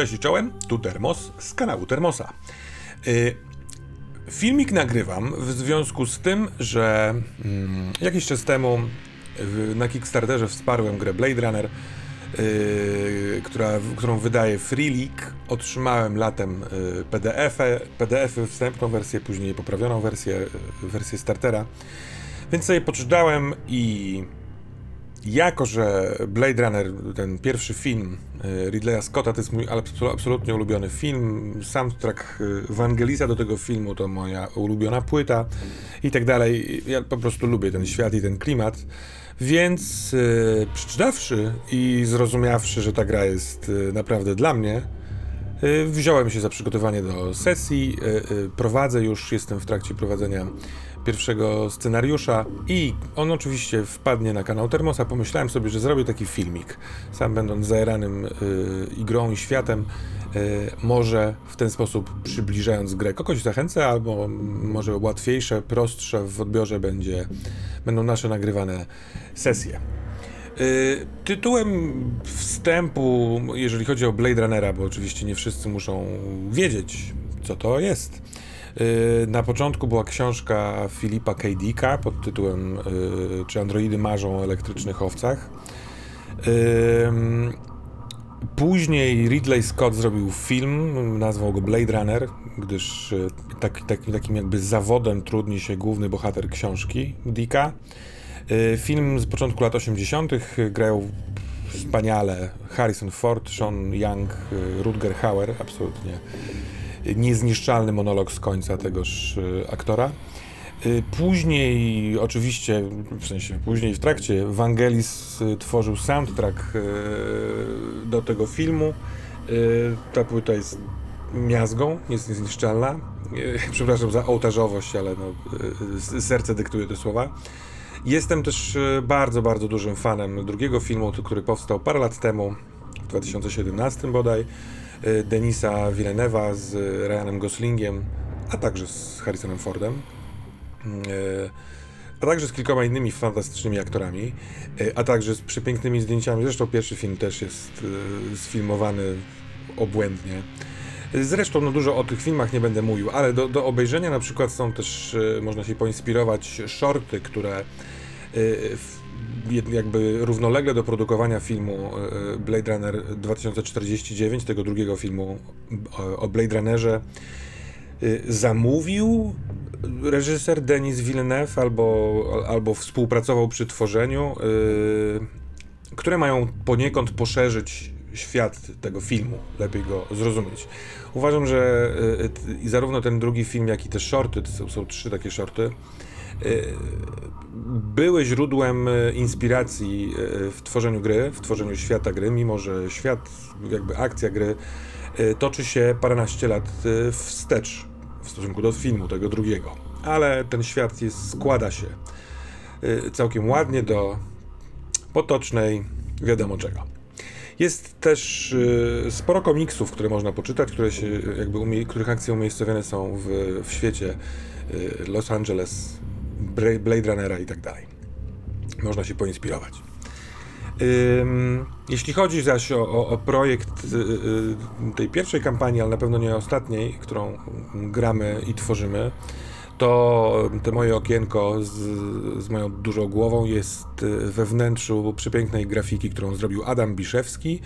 Cześć czołem, tu Termos z kanału Termosa. Y, filmik nagrywam w związku z tym, że mm, jakiś czas temu na Kickstarterze wsparłem grę Blade Runner, y, która, którą wydaje Free League. Otrzymałem latem y, PDF-y, PDF-y, wstępną wersję, później poprawioną wersję, y, wersję startera. Więc sobie poczytałem i jako, że Blade Runner, ten pierwszy film y, Ridleya Scotta, to jest mój absolutnie ulubiony film, soundtrack y, Wangelisa do tego filmu to moja ulubiona płyta i tak dalej. Ja po prostu lubię ten świat i ten klimat. Więc yy, przeczytawszy i zrozumiawszy, że ta gra jest yy, naprawdę dla mnie, wziąłem się za przygotowanie do sesji. Prowadzę już, jestem w trakcie prowadzenia pierwszego scenariusza i on oczywiście wpadnie na kanał Termosa. Pomyślałem sobie, że zrobię taki filmik, sam będąc zaeranym y, i grą i światem, y, może w ten sposób przybliżając grę kogoś zachęcę, albo może łatwiejsze, prostsze w odbiorze będzie, będą nasze nagrywane sesje. Y, tytułem wstępu, jeżeli chodzi o Blade Runnera, bo oczywiście nie wszyscy muszą wiedzieć, co to jest. Y, na początku była książka Filipa K. Dicka pod tytułem y, Czy androidy marzą o elektrycznych owcach? Później Ridley Scott zrobił film, nazwał go Blade Runner, gdyż y, tak, tak, takim jakby zawodem trudni się główny bohater książki Dicka. Film z początku lat 80. grają wspaniale Harrison Ford, Sean Young, Rutger Hauer, absolutnie niezniszczalny monolog z końca tegoż e, aktora. E, później, oczywiście, w sensie później w trakcie, Vangelis e, tworzył soundtrack do tego filmu. Ta płyta jest miazgą, jest niezniszczalna. Przepraszam za ołtarzowość, ale no, serce dyktuje te słowa. Jestem też bardzo, bardzo dużym fanem drugiego filmu, który powstał parę lat temu, w 2017 bodaj, Y, Denisa Villeneuve'a z Ryanem Goslingiem, a także z Harrisonem Fordem, y, a także z kilkoma innymi fantastycznymi aktorami, y, a także z przepięknymi zdjęciami. Zresztą pierwszy film też jest sfilmowany obłędnie. Zresztą no dużo o tych filmach nie będę mówił, ale do, do obejrzenia na przykład są też, można się poinspirować, shorty, które w jakby równolegle do produkowania filmu e, Blade Runner 2049, tego drugiego filmu o Blade Runnerze, e, zamówił reżyser Denis Villeneuve albo, albo współpracował przy tworzeniu, e, które mają poniekąd poszerzyć świat tego filmu, lepiej go zrozumieć. Uważam, że zarówno ten drugi film, jak i te shorty, to są, są trzy takie shorty, były źródłem e, inspiracji e, w tworzeniu gry, w tworzeniu świata gry, mimo że świat, jakby akcja gry e, toczy się paręnaście lat wstecz w stosunku do filmu tego drugiego. Ale ten świat jest, składa się całkiem ładnie do potocznej wiadomo czego. Jest też sporo komiksów, które można poczytać, które się, jakby których akcje umiejscowione są w, w świecie Los Angeles, Blade Runnera i tak dalej. Można się poinspirować. Jeśli chodzi zaś o, o, o projekt y, y, tej pierwszej kampanii, ale na pewno nie ostatniej, którą gramy i tworzymy, to te moje okienko z, z, moją dużą głową jest y, we wnętrzu przepięknej grafiki, którą zrobił Adam Biszewski.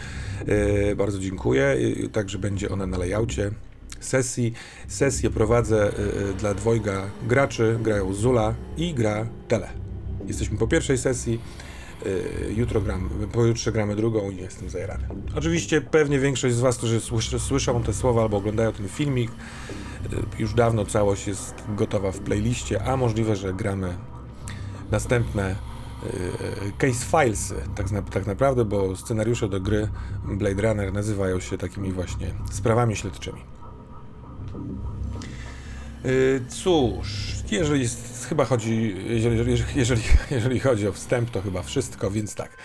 Bardzo dziękuję. Także będzie ona na layoutie sesji. Sesję prowadzę y, y, dla dwojga graczy, grają Zula i gra Tele. Jesteśmy po pierwszej sesji, y, jutro gram, pojutrze gramy drugą i jestem zajarany. Oczywiście pewnie większość z Was, którzy słyszą te słowa albo oglądają ten filmik, już dawno całość jest gotowa w playliście, a możliwe, że gramy następne case filesy, tak, tak naprawdę, bo scenariusze do gry Blade Runner nazywają się takimi właśnie sprawami śledczymi. Y, cóż, jeżeli chyba chodzi, jeżeli, jeżeli, jeżeli chodzi o wstęp, to chyba wszystko, więc tak.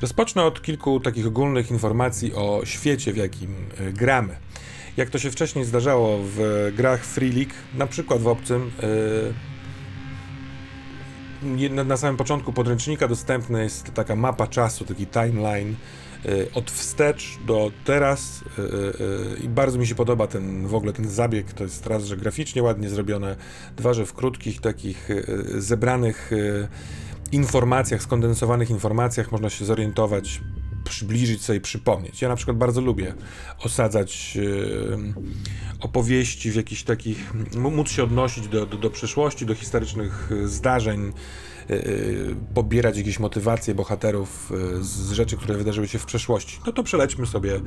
Rozpocznę od kilku takich ogólnych informacji o świecie, w jakim y, gramy. Jak to się wcześniej zdarzało w grach Free League, na przykład w obcym, na, na samym początku podręcznika dostępna jest taka mapa czasu, taki timeline y, od wstecz do teraz y, y, i bardzo mi się podoba ten w ogóle ten zabieg, to jest raz, że graficznie ładnie zrobione, dwa, że w krótkich takich zebranych informacjach, skondensowanych informacjach można się zorientować, przybliżyć sobie, przypomnieć. Ja na przykład bardzo lubię osadzać opowieści w jakichś takich, móc się odnosić do, do, do przeszłości, do historycznych zdarzeń, Y, y, pobierać jakieś motywacje bohaterów y, z rzeczy, które wydarzyły się w przeszłości. No to przelećmy sobie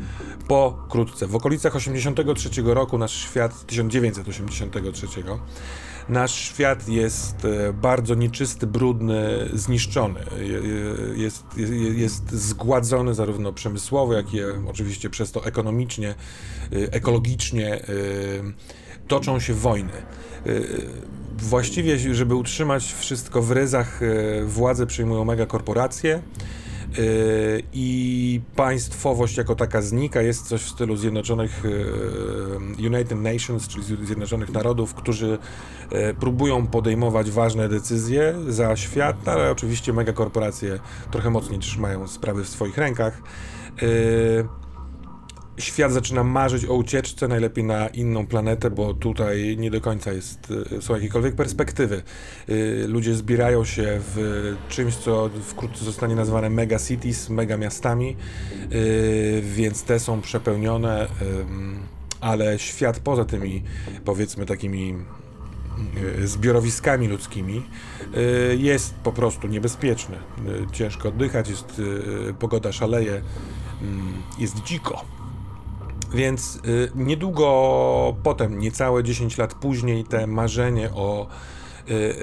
pokrótce. W okolicach 83 roku nasz świat, 1983, nasz świat jest bardzo nieczysty, brudny, zniszczony. Jest, jest, jest zgładzony zarówno przemysłowo, jak i oczywiście przez to ekonomicznie, ekologicznie. Toczą się wojny właściwie, żeby utrzymać wszystko w ryzach, e, władze przyjmują megakorporacje e, i państwowość jako taka znika. Jest coś w stylu Zjednoczonych e, United Nations, czyli Zjednoczonych Narodów, którzy próbują podejmować ważne decyzje za świat, ale oczywiście megakorporacje trochę mocniej trzymają sprawy w swoich rękach świat zaczyna marzyć o ucieczce, najlepiej na inną planetę, bo tutaj nie do końca jest, y, są jakiekolwiek perspektywy. Y, ludzie zbierają się w czymś, co wkrótce zostanie nazwane mega cities, mega miastami, y, więc te są przepełnione, ale świat poza tymi, powiedzmy, takimi zbiorowiskami ludzkimi jest po prostu niebezpieczny. Ciężko oddychać, jest, pogoda szaleje, mm, jest dziko. Więc y, niedługo potem, niecałe 10 lat później, te marzenie o y,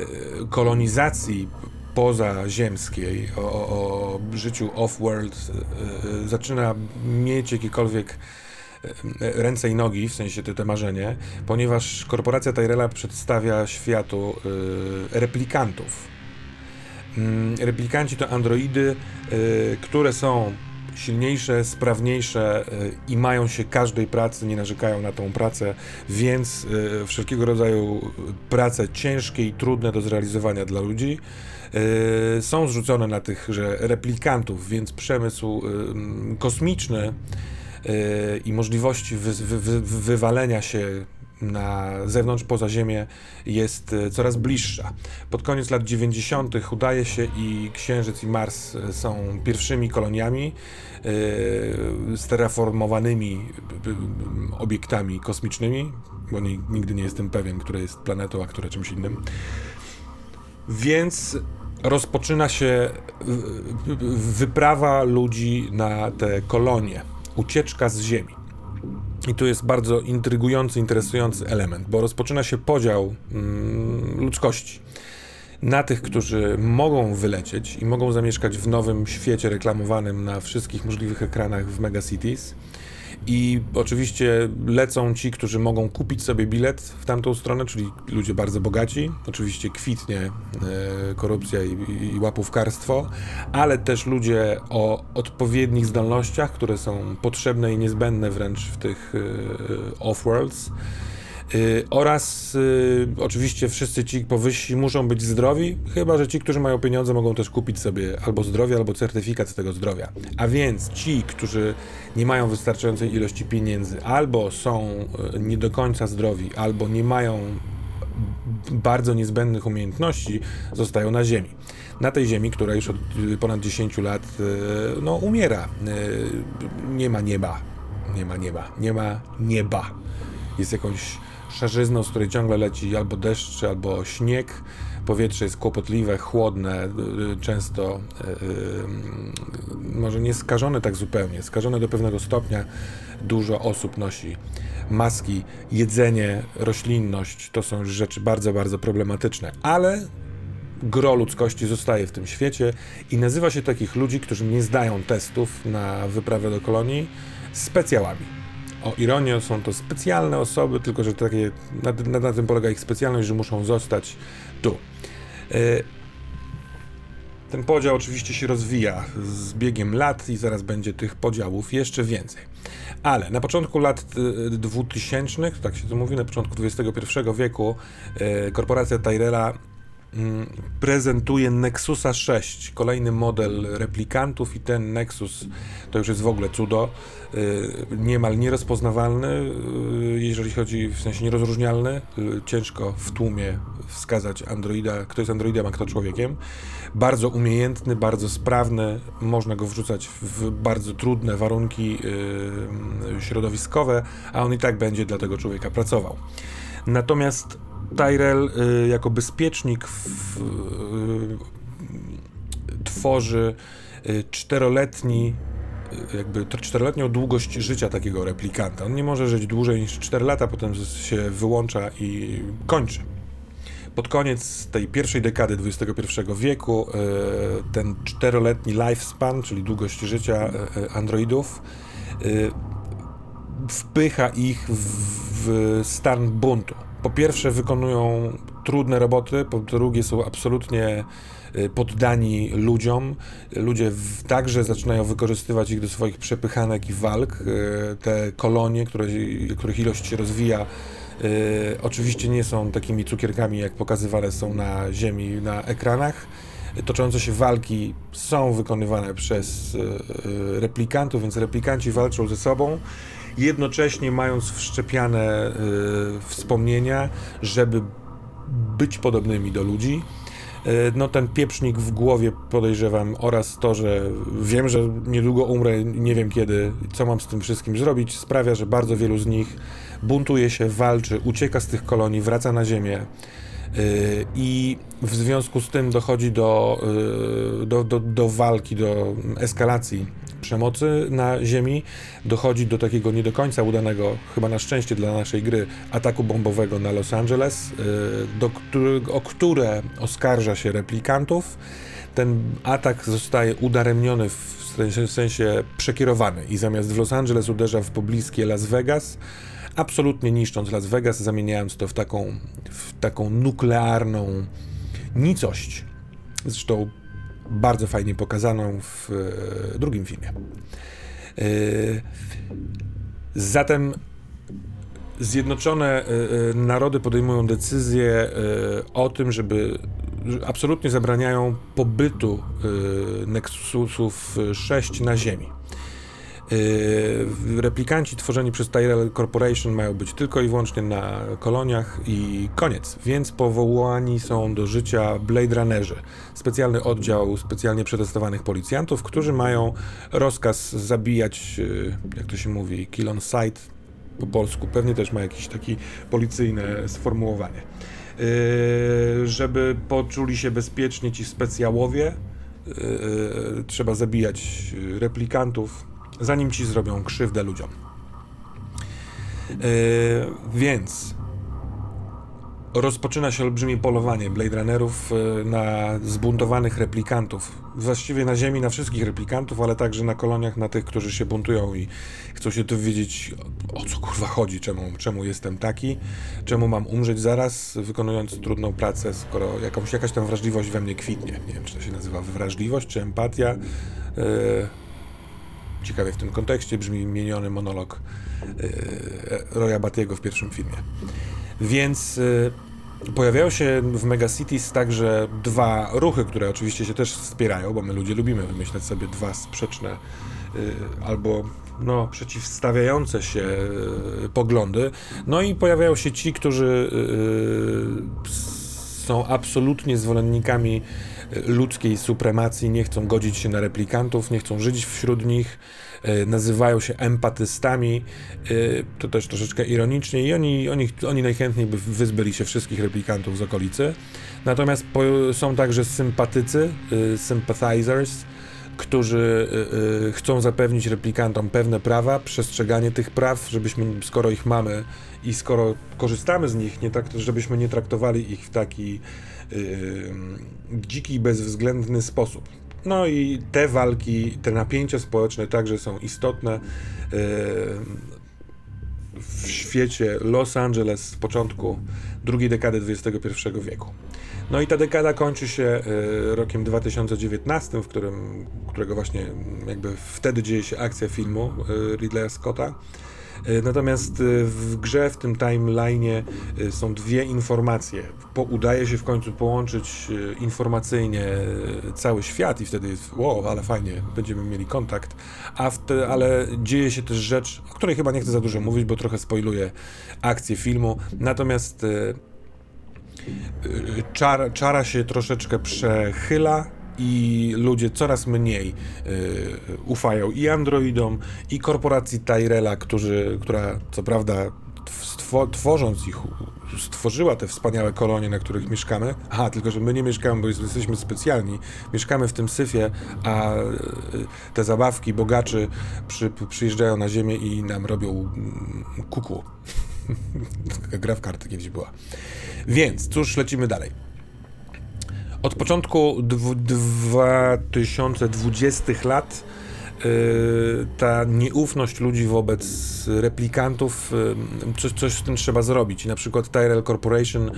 kolonizacji pozaziemskiej, o, o życiu off-world y, zaczyna mieć jakiekolwiek ręce i nogi, w sensie te, te marzenie, ponieważ korporacja Tyrella przedstawia światu replikantów. Mm, replikanci to androidy, które są silniejsze, sprawniejsze e, i mają się każdej pracy, nie narzekają na tą pracę, więc e, wszelkiego rodzaju prace ciężkie i trudne do zrealizowania dla ludzi e, są zrzucone na tych że replikantów, więc przemysł kosmiczny i możliwości wy, wy, wy, wywalenia się na zewnątrz, poza Ziemię jest e, coraz bliższa. Pod koniec lat 90. udaje się i Księżyc i Mars e, są pierwszymi koloniami yy, sterraformowanymi obiektami kosmicznymi, bo nigdy nie jestem pewien, które jest planetą, a które czymś innym. Więc rozpoczyna się wyprawa ludzi na te kolonie, ucieczka z Ziemi. I tu jest bardzo intrygujący, interesujący element, bo rozpoczyna się podział mm, ludzkości na tych, którzy mogą wylecieć i mogą zamieszkać w nowym świecie reklamowanym na wszystkich możliwych ekranach w megacities i oczywiście lecą ci, którzy mogą kupić sobie bilet w tamtą stronę, czyli ludzie bardzo bogaci. Oczywiście kwitnie e, korupcja i, i łapówkarstwo, ale też ludzie o odpowiednich zdolnościach, które są potrzebne i niezbędne wręcz w tych e, off-worlds. Y, oraz y, oczywiście wszyscy ci powyżsi muszą być zdrowi, chyba że ci, którzy mają pieniądze, mogą też kupić sobie albo zdrowie, albo certyfikat z tego zdrowia. A więc ci, którzy nie mają wystarczającej ilości pieniędzy, albo są y, nie do końca zdrowi, albo nie mają bardzo niezbędnych umiejętności, zostają na ziemi. Na tej ziemi, która już od ponad 10 lat no, umiera. Nie ma nieba. Nie ma nieba. Nie ma nieba. Jest jakąś szarzyzną, z której ciągle leci albo deszcz, albo śnieg. Powietrze jest kłopotliwe, chłodne, y, y, często yy, może nie skażone tak zupełnie, skażone do pewnego stopnia. Dużo osób nosi maski, jedzenie, roślinność to są rzeczy bardzo, bardzo problematyczne, ale gro ludzkości zostaje w tym świecie i nazywa się takich ludzi, którzy nie zdają testów na wyprawę do kolonii specjalami o ironię, są to specjalne osoby, tylko że takie, na, na, na tym polega ich specjalność, że muszą zostać tu. E, ten podział oczywiście się rozwija z biegiem lat i zaraz będzie tych podziałów jeszcze więcej. Ale na początku lat 2000, tak się to mówi, na początku XXI wieku, e, korporacja Tyrella prezentuje Nexusa 6, kolejny model replikantów i ten Nexus to już jest w ogóle cudo, y, niemal nierozpoznawalny, y, jeżeli chodzi, w sensie nierozróżnialny, y, ciężko w tłumie wskazać androida, kto jest androidem, a kto człowiekiem. Bardzo umiejętny, bardzo sprawny, można go wrzucać w bardzo trudne warunki środowiskowe, a on i tak będzie dla tego człowieka pracował. Natomiast Tyrell y, jako bezpiecznik w, y, tworzy y, czteroletni jakby czteroletnią długość życia takiego replikanta. On nie może żyć dłużej niż 4 lata, potem się wyłącza i kończy. Pod koniec tej pierwszej dekady XXI wieku ten czteroletni lifespan, czyli długość życia androidów, wpycha ich w stan buntu po pierwsze wykonują trudne roboty, po drugie są absolutnie y, poddani ludziom. Ludzie także zaczynają wykorzystywać ich do swoich przepychanek i walk. Y, te kolonie, które, których ilość się rozwija, y, oczywiście nie są takimi cukierkami, jak pokazywane są na ziemi, na ekranach. Toczące się walki są wykonywane przez replikantów, więc replikanci walczą ze sobą jednocześnie mając wszczepiane y, wspomnienia, żeby być podobnymi do ludzi. Y, no ten pieprznik w głowie podejrzewam oraz to, że wiem, że niedługo umrę, nie wiem kiedy, co mam z tym wszystkim zrobić, sprawia, że bardzo wielu z nich buntuje się, walczy, ucieka z tych kolonii, wraca na ziemię. Y, I w związku z tym dochodzi do, do, do, do walki, do eskalacji przemocy na Ziemi dochodzi do takiego nie do końca udanego, chyba na szczęście dla naszej gry, ataku bombowego na Los Angeles, y, do o które oskarża się replikantów. Ten atak zostaje udaremniony w sensie przekierowany i zamiast w Los Angeles uderza w pobliskie Las Vegas, absolutnie niszcząc Las Vegas, zamieniając to w taką, w taką nuklearną nicość. Zresztą bardzo fajnie pokazaną w e, drugim filmie. E, zatem Zjednoczone e, Narody podejmują decyzję o tym, żeby absolutnie zabraniają pobytu Nexusów 6 na Ziemi. Yy, replikanci tworzeni przez Tyrell Corporation mają być tylko i wyłącznie na koloniach i koniec. Więc powołani są do życia Blade Runnerzy, specjalny oddział specjalnie przetestowanych policjantów, którzy mają rozkaz zabijać, yy, jak to się mówi, kill on sight po polsku. Pewnie też ma jakieś takie policyjne sformułowanie. Yy, żeby poczuli się bezpiecznie ci specjałowie, trzeba zabijać replikantów, zanim ci zrobią krzywdę ludziom. Yy, więc rozpoczyna się olbrzymie polowanie Blade Runnerów e, na zbuntowanych replikantów. Właściwie na Ziemi, na wszystkich replikantów, ale także na koloniach, na tych, którzy się buntują i chcą się dowiedzieć, o co kurwa chodzi, czemu, czemu jestem taki, czemu mam umrzeć zaraz, wykonując trudną pracę, skoro jakąś, jakaś tam wrażliwość we mnie kwitnie. Nie wiem, czy to się nazywa wrażliwość, czy empatia. Yy, ciekawie w tym kontekście brzmi mieniony monolog yy, Roya Batiego w pierwszym filmie. Więc yy, pojawiają się w Megacities także dwa ruchy, które oczywiście się też wspierają, bo my ludzie lubimy wymyślać sobie dwa sprzeczne yy, albo no, przeciwstawiające się poglądy. No i pojawiają się ci, którzy są absolutnie zwolennikami ludzkiej supremacji, nie chcą godzić się na replikantów, nie chcą żyć wśród nich, e, nazywają się empatystami, e, to też troszeczkę ironicznie i oni, oni, oni najchętniej by wyzbyli się wszystkich replikantów z okolicy. Natomiast są także sympatycy, e, sympathizers, którzy chcą zapewnić replikantom pewne prawa, przestrzeganie tych praw, żebyśmy, skoro ich mamy i skoro korzystamy z nich, nie tak, żebyśmy nie traktowali ich w taki dziki, bezwzględny sposób. No i te walki, te napięcia społeczne także są istotne w świecie Los Angeles z początku drugiej dekady XXI wieku. No i ta dekada kończy się e, rokiem 2019, w którym, którego właśnie jakby wtedy dzieje się akcja filmu e, Ridleya Scotta. E, natomiast e, w grze, w tym timeline'ie e, są dwie informacje. Po, udaje się w końcu połączyć informacyjnie cały świat i wtedy jest wow, ale fajnie, będziemy mieli kontakt. A te, ale dzieje się też rzecz, o której chyba nie chcę za dużo mówić, bo trochę spoiluję akcję filmu. Natomiast czara, czara się troszeczkę przechyla i ludzie coraz mniej y, ufają i androidom, i korporacji Tyrella, którzy, która co prawda stwo, tworząc ich, stworzyła te wspaniałe kolonie, na których mieszkamy. Aha, tylko że my nie mieszkamy, bo jesteśmy specjalni. Mieszkamy w tym syfie, a y, te zabawki bogaczy przy, przyjeżdżają na ziemię i nam robią mm, kuku. Gra w karty kiedyś była. Więc, cóż, lecimy dalej. Od początku 2020 lat y, ta nieufność ludzi wobec replikantów, y, coś, coś z tym trzeba zrobić. Na przykład Tyrell Corporation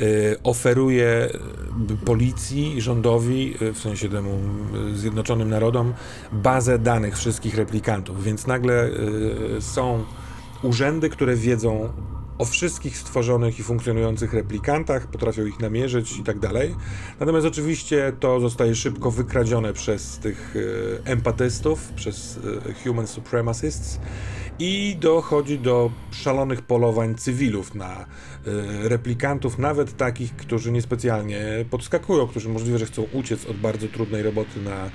y, oferuje policji, rządowi, w sensie temu Zjednoczonym Narodom, bazę danych wszystkich replikantów, więc nagle są urzędy, które wiedzą o wszystkich stworzonych i funkcjonujących replikantach, potrafią ich namierzyć i tak dalej. Natomiast oczywiście to zostaje szybko wykradzione przez tych e, empatystów, przez e, human supremacists i dochodzi do szalonych polowań cywilów na e, replikantów, nawet takich, którzy niespecjalnie podskakują, którzy możliwe, że chcą uciec od bardzo trudnej roboty na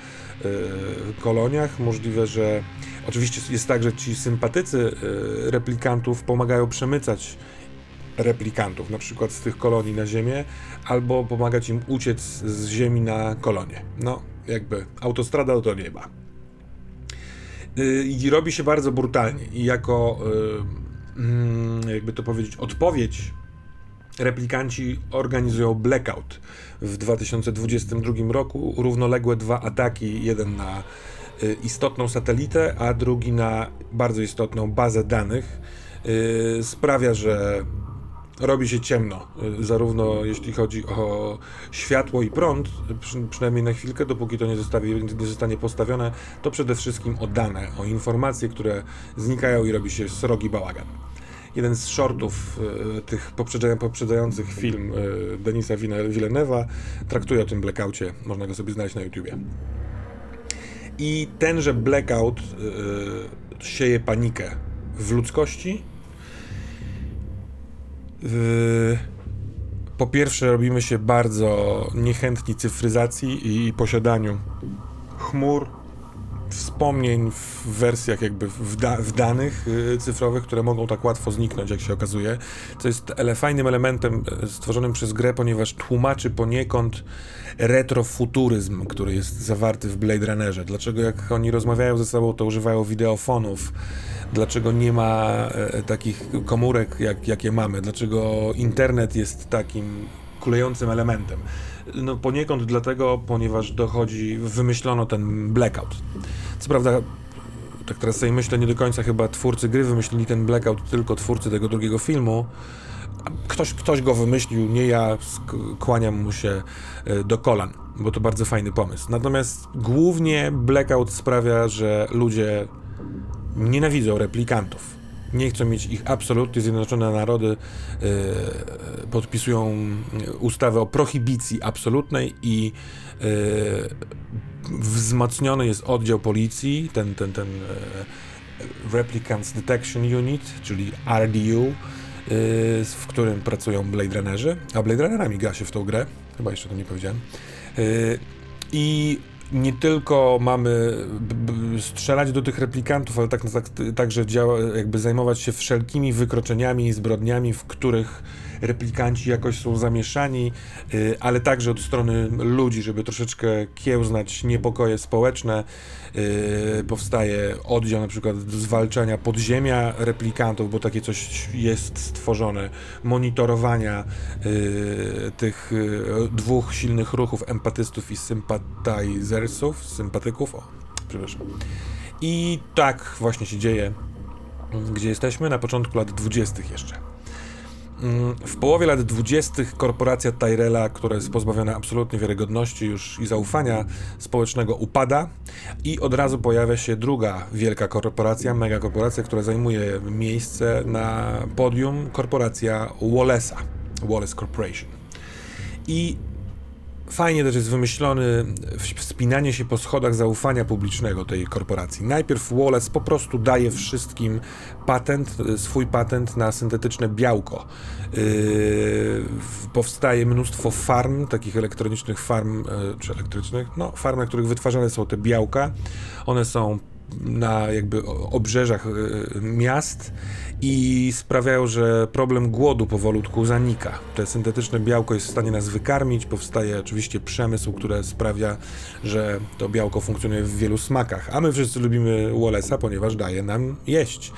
koloniach. Możliwe, że oczywiście jest tak, że ci sympatycy replikantów pomagają przemycać replikantów, na przykład z tych kolonii na Ziemię, albo pomagać im uciec z Ziemi na kolonie. No, jakby autostrada do nieba. Y, I robi się bardzo brutalnie. I jako, y, mm, jakby to powiedzieć, odpowiedź replikanci organizują blackout w 2022 roku. Równoległe dwa ataki, jeden na y, istotną satelitę, a drugi na bardzo istotną bazę danych. Sprawia, że robi się ciemno, y, zarówno jeśli chodzi o światło i prąd, przy, przynajmniej na chwilkę, dopóki to nie, zostawi, nie zostanie postawione, to przede wszystkim o dane, o informacje, które znikają i robi się srogi bałagan. Jeden z shortów y, tych poprzedzających film y, Denisa Villeneuve'a traktuje o tym blackoutie, można go sobie znaleźć na YouTubie. I tenże blackout sieje panikę w ludzkości po pierwsze, robimy się bardzo niechętni cyfryzacji i posiadaniu chmur, wspomnień w wersjach jakby w, da w, danych y, cyfrowych, które mogą tak łatwo zniknąć, jak się okazuje. Co jest ele fajnym elementem e, stworzonym przez grę, ponieważ tłumaczy poniekąd retrofuturyzm, który jest zawarty w Blade Runnerze. Dlaczego jak oni rozmawiają ze sobą, to używają wideofonów, dlaczego nie ma e, takich komórek, jak, jakie mamy, dlaczego internet jest takim kulejącym elementem. No poniekąd dlatego, ponieważ dochodzi, wymyślono ten blackout. Co prawda, tak teraz sobie myślę, nie do końca chyba twórcy gry wymyślili ten blackout, tylko twórcy tego drugiego filmu. Ktoś, ktoś go wymyślił, nie ja, kłaniam mu się e, do kolan, bo to bardzo fajny pomysł. Natomiast głównie blackout sprawia, że ludzie nienawidzą replikantów. Nie chcą mieć ich absolutnie. Zjednoczone Narody yy, podpisują ustawę o prohibicji absolutnej i yy, wzmocniony jest oddział policji, ten, ten, ten Replicants Detection Unit, czyli RDU, w którym pracują Blade Runnerzy, a Blade Runnerami gra się w tą grę, chyba jeszcze to nie powiedziałem. I nie tylko mamy strzelać do tych replikantów, ale tak, tak, także działa, jakby zajmować się wszelkimi wykroczeniami i zbrodniami, w których replikanci jakoś są zamieszani, y, ale także od strony ludzi, żeby troszeczkę kiełznać niepokoje społeczne. Y, powstaje oddział na przykład zwalczania podziemia replikantów, bo takie coś jest stworzone, monitorowania y, tych dwóch silnych ruchów empatystów i sympatizersów, sympatyków. O, przepraszam. I tak właśnie się dzieje, gdzie jesteśmy na początku lat 20. jeszcze. Mm, w połowie lat 20. korporacja Tyrella, która jest pozbawiona absolutnie wiarygodności już i zaufania społecznego, upada i od razu pojawia się druga wielka korporacja, megakorporacja, która zajmuje miejsce na podium, korporacja Wallace'a, Wallace Corporation. I fajnie też jest wymyślony wspinanie się po schodach zaufania publicznego tej korporacji. Najpierw Wallace po prostu daje wszystkim patent, swój patent na syntetyczne białko. Yy, powstaje mnóstwo farm, takich elektronicznych farm, yy, czy elektrycznych, no farm, na których wytwarzane są te białka. One są na jakby obrzeżach yy, miast i sprawiają, że problem głodu powolutku zanika. Te syntetyczne białko jest w stanie nas wykarmić, powstaje oczywiście przemysł, który sprawia, że to białko funkcjonuje w wielu smakach, a my wszyscy lubimy Wallace'a, ponieważ daje nam jeść.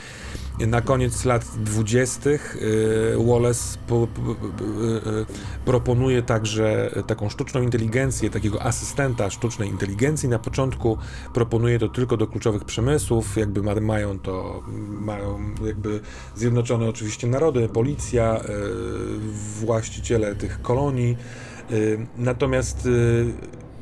Na koniec lat 20. Y, Wallace po, po, po, y, proponuje także taką sztuczną inteligencję, takiego asystenta sztucznej inteligencji. Na początku proponuje to tylko do kluczowych przemysłów, jakby mają to, mają jakby Zjednoczone oczywiście Narody, policja, y, właściciele tych kolonii. Natomiast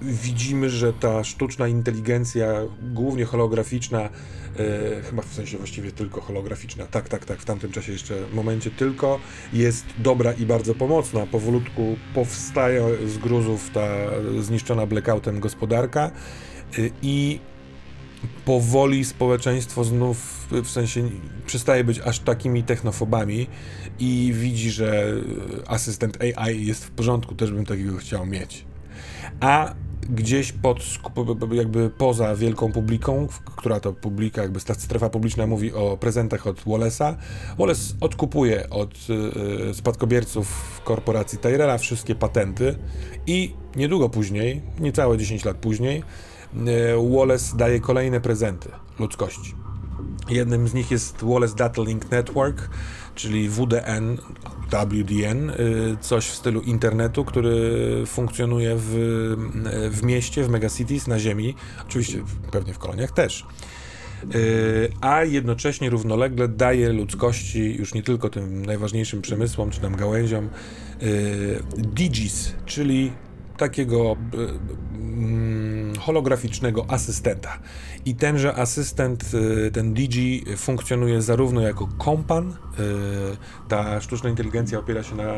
widzimy, że ta sztuczna inteligencja, głównie holograficzna, e, chyba w sensie właściwie tylko holograficzna, tak, tak, tak, w tamtym czasie jeszcze momencie tylko, jest dobra i bardzo pomocna. Powolutku powstaje z gruzów ta zniszczona blackoutem gospodarka e, i powoli społeczeństwo znów w sensie przestaje być aż takimi technofobami i widzi, że asystent AI jest w porządku, też bym takiego chciał mieć. A gdzieś pod, jakby poza wielką publiką, która to publika, jakby strefa publiczna mówi o prezentach od Wallace'a. Wallace odkupuje od y, spadkobierców korporacji Tyrella wszystkie patenty i niedługo później, niecałe 10 lat później, y, Wallace daje kolejne prezenty ludzkości. Jednym z nich jest Wallace Data Link Network, czyli WDN, WDN, y, coś w stylu internetu, który funkcjonuje w, w mieście, w megacities, na ziemi, oczywiście pewnie w koloniach też. Y, a jednocześnie równolegle daje ludzkości, już nie tylko tym najważniejszym przemysłom czy tam gałęziom, y, digis, czyli takiego mm, holograficznego asystenta. I tenże asystent, y, ten DG funkcjonuje zarówno jako kompan, y, ta sztuczna inteligencja opiera się na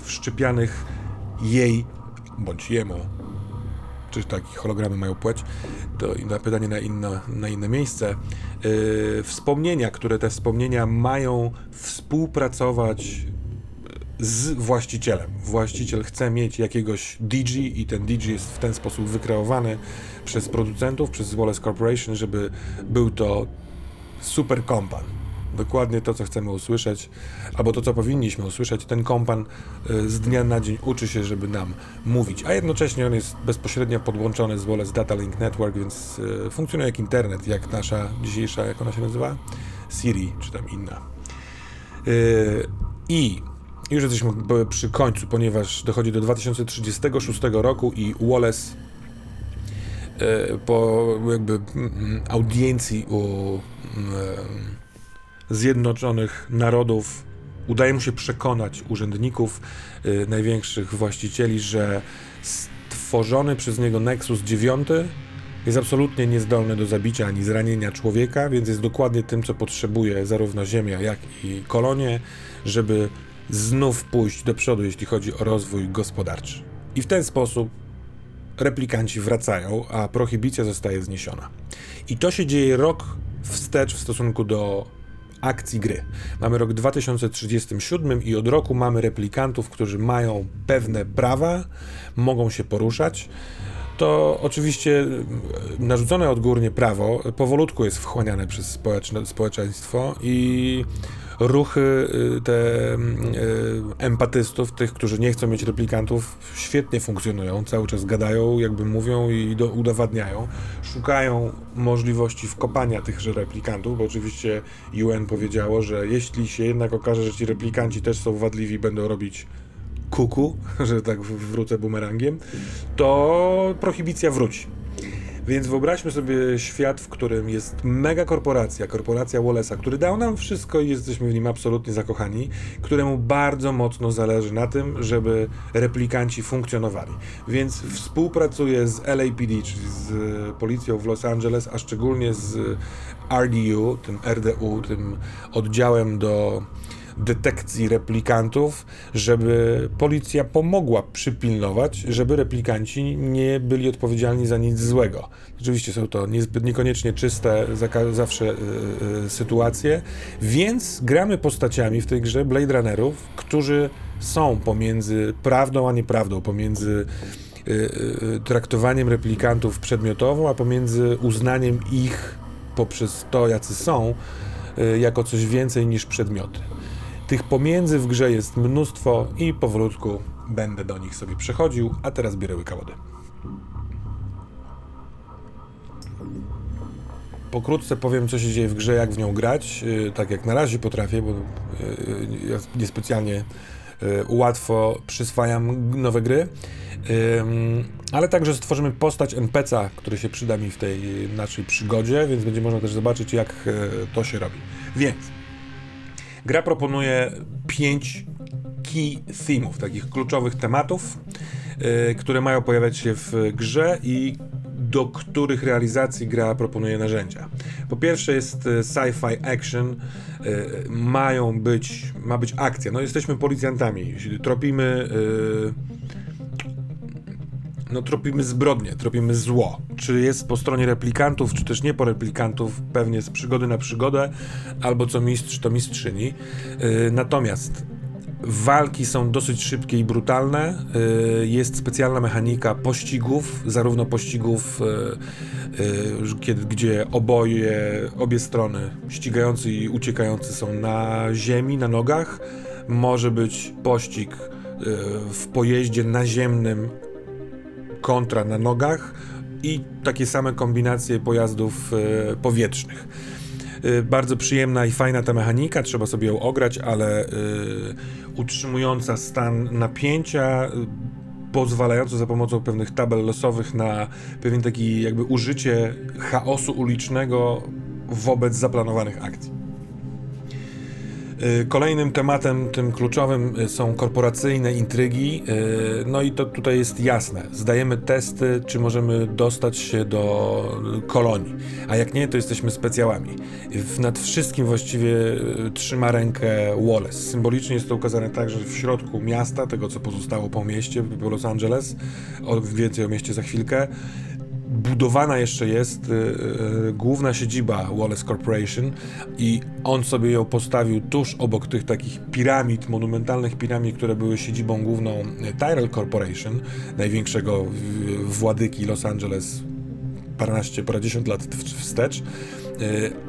wszczepianych jej bądź jemu czy takie hologramy mają płeć, to na pytanie na, inne, na inne miejsce. Yy, wspomnienia, które te wspomnienia mają współpracować z właścicielem. Właściciel chce mieć jakiegoś DG i ten DG jest w ten sposób wykreowany przez producentów, przez Wallace Corporation, żeby był to super kompan. Dokładnie to, co chcemy usłyszeć, albo to, co powinniśmy usłyszeć. Ten kompan y, z dnia na dzień uczy się, żeby nam mówić, a jednocześnie on jest bezpośrednio podłączony z Wallace Data Link Network, więc y, funkcjonuje jak internet, jak nasza dzisiejsza, jak ona się nazywa? Siri, czy tam inna. Y, I już jesteśmy przy końcu, ponieważ dochodzi do 2036 roku i Wallace e, po jakby mm, audiencji u mm, e, Zjednoczonych Narodów udaje mu się przekonać urzędników, e, największych właścicieli, że stworzony przez niego Nexus 9 jest absolutnie niezdolny do zabicia ani zranienia człowieka, więc jest dokładnie tym, co potrzebuje zarówno Ziemia, jak i kolonie, żeby znów pójść do przodu, jeśli chodzi o rozwój gospodarczy. I w ten sposób replikanci wracają, a prohibicja zostaje zniesiona. I to się dzieje rok wstecz w stosunku do akcji gry. Mamy rok 2037 i od roku mamy replikantów, którzy mają pewne prawa, mogą się poruszać. To oczywiście narzucone odgórnie prawo powolutku jest wchłaniane przez społeczeństwo i ruchy y, te y, empatystów, tych, którzy nie chcą mieć replikantów, świetnie funkcjonują, cały czas gadają, jakby mówią i do, udowadniają. Szukają możliwości wkopania tychże replikantów, bo oczywiście UN powiedziało, że jeśli się jednak okaże, że ci replikanci też są wadliwi, będą robić kuku, że tak wrócę bumerangiem, to prohibicja wróci. Więc wyobraźmy sobie świat, w którym jest mega korporacja, korporacja Wallace'a, który dał nam wszystko i jesteśmy w nim absolutnie zakochani, któremu bardzo mocno zależy na tym, żeby replikanci funkcjonowali. Więc współpracuje z LAPD, czyli z policją w Los Angeles, a szczególnie z RDU, tym RDU, tym oddziałem do detekcji replikantów, żeby policja pomogła przypilnować, żeby replikanci nie byli odpowiedzialni za nic złego. Oczywiście są to niezbyt niekoniecznie czyste zawsze yy, sytuacje, więc gramy postaciami w tej grze Blade Runnerów, którzy są pomiędzy prawdą a nieprawdą, pomiędzy yy, traktowaniem replikantów przedmiotowo, a pomiędzy uznaniem ich poprzez to, jacy są, jako coś więcej niż przedmioty. Tych pomiędzy w grze jest mnóstwo i powolutku będę do nich sobie przechodził, a teraz biorę łyka wody. Pokrótce powiem, co się dzieje w grze, jak w nią grać, yy, tak jak na razie potrafię, bo yy, ja niespecjalnie yy, łatwo przyswajam nowe gry, ale także stworzymy postać NPC'a, który się przyda mi w tej naszej przygodzie, więc będzie można też zobaczyć, jak y, to się robi. Więc Gra proponuje pięć key themów, takich kluczowych tematów, yy, które mają pojawiać się w grze i do których realizacji gra proponuje narzędzia. Po pierwsze jest y, sci-fi action, yy, mają być, ma być akcja. No jesteśmy policjantami, tropimy yy, no, tropimy zbrodnie, tropimy zło. Czy jest po stronie replikantów, czy też nie po replikantów, pewnie z przygody na przygodę, albo co mistrz, to mistrzyni. Yy, natomiast walki są dosyć szybkie i brutalne. Yy, jest specjalna mechanika pościgów, zarówno pościgów, yy, yy, kiedy, gdzie oboje, obie strony, ścigający i uciekający są na ziemi, na nogach. Może być pościg w pojeździe naziemnym kontra na nogach i takie same kombinacje pojazdów e, powietrznych. E, bardzo przyjemna i fajna ta mechanika, trzeba sobie ją ograć, ale e, utrzymująca stan napięcia, pozwalająca za pomocą pewnych tabel losowych na pewien taki jakby użycie chaosu ulicznego wobec zaplanowanych akcji. Y, kolejnym tematem, tym kluczowym, y, są korporacyjne intrygi. Y, no i to tutaj jest jasne. Zdajemy testy, czy możemy dostać się do kolonii. A jak nie, to jesteśmy specjałami. Nad wszystkim właściwie trzyma rękę Wallace. Symbolicznie jest to ukazane tak, że w środku miasta, tego co pozostało po mieście, po Los Angeles, więcej o mieście za chwilkę, budowana jeszcze jest y, y, główna siedziba Wallace Corporation i on sobie ją postawił tuż obok tych takich piramid, monumentalnych piramid, które były siedzibą główną Tyrell Corporation, największego władyki Los Angeles paręnaście, parędziesiąt lat wstecz.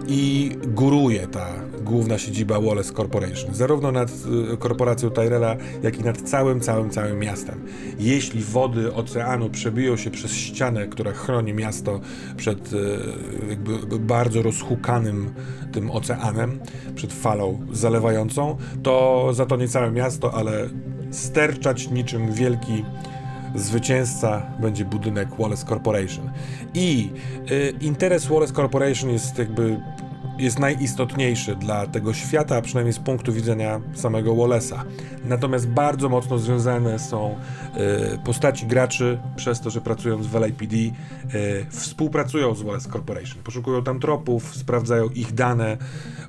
I góruje ta główna siedziba Wallace Corporation, zarówno nad y, korporacją Tyrella, jak i nad całym, całym, całym miastem. Jeśli wody oceanu przebiją się przez ścianę, która chroni miasto przed y, jakby bardzo rozhukanym tym oceanem, przed falą zalewającą, to zatonie całe miasto, ale sterczać niczym wielki zwycięzca będzie budynek Wallace Corporation. I y, interes Wallace Corporation jest jakby jest najistotniejszy dla tego świata, a przynajmniej z punktu widzenia samego Wallace'a. Natomiast bardzo mocno związane są y, postaci graczy przez to, że pracując w LAPD y, współpracują z Wallace Corporation. Poszukują tam tropów, sprawdzają ich dane.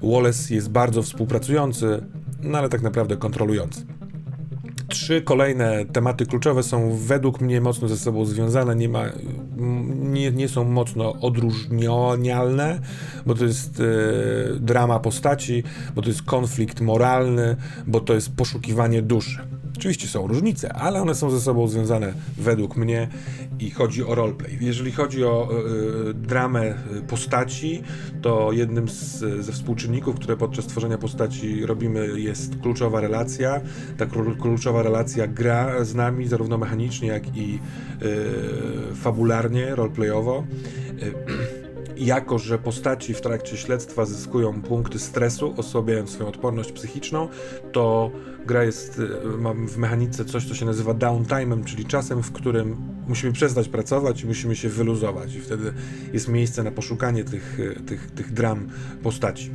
Wallace jest bardzo współpracujący, no ale tak naprawdę kontrolujący trzy kolejne tematy kluczowe są według mnie mocno ze sobą związane, nie, ma, nie, nie są mocno odróżnialne, bo to jest e, drama postaci, bo to jest konflikt moralny, bo to jest poszukiwanie duszy. Oczywiście są różnice, ale one są ze sobą związane według mnie i chodzi o roleplay. Jeżeli chodzi o y, dramę postaci, to jednym z, ze współczynników, które podczas tworzenia postaci robimy, jest kluczowa relacja. Ta kluczowa relacja gra z nami zarówno mechanicznie, jak i y, fabularnie, roleplayowo. Y, jako że postaci w trakcie śledztwa zyskują punkty stresu, osłabiając swoją odporność psychiczną, to gra jest, mam w mechanice coś, co się nazywa downtime'em, czyli czasem, w którym musimy przestać pracować i musimy się wyluzować i wtedy jest miejsce na poszukanie tych, tych, tych dram postaci.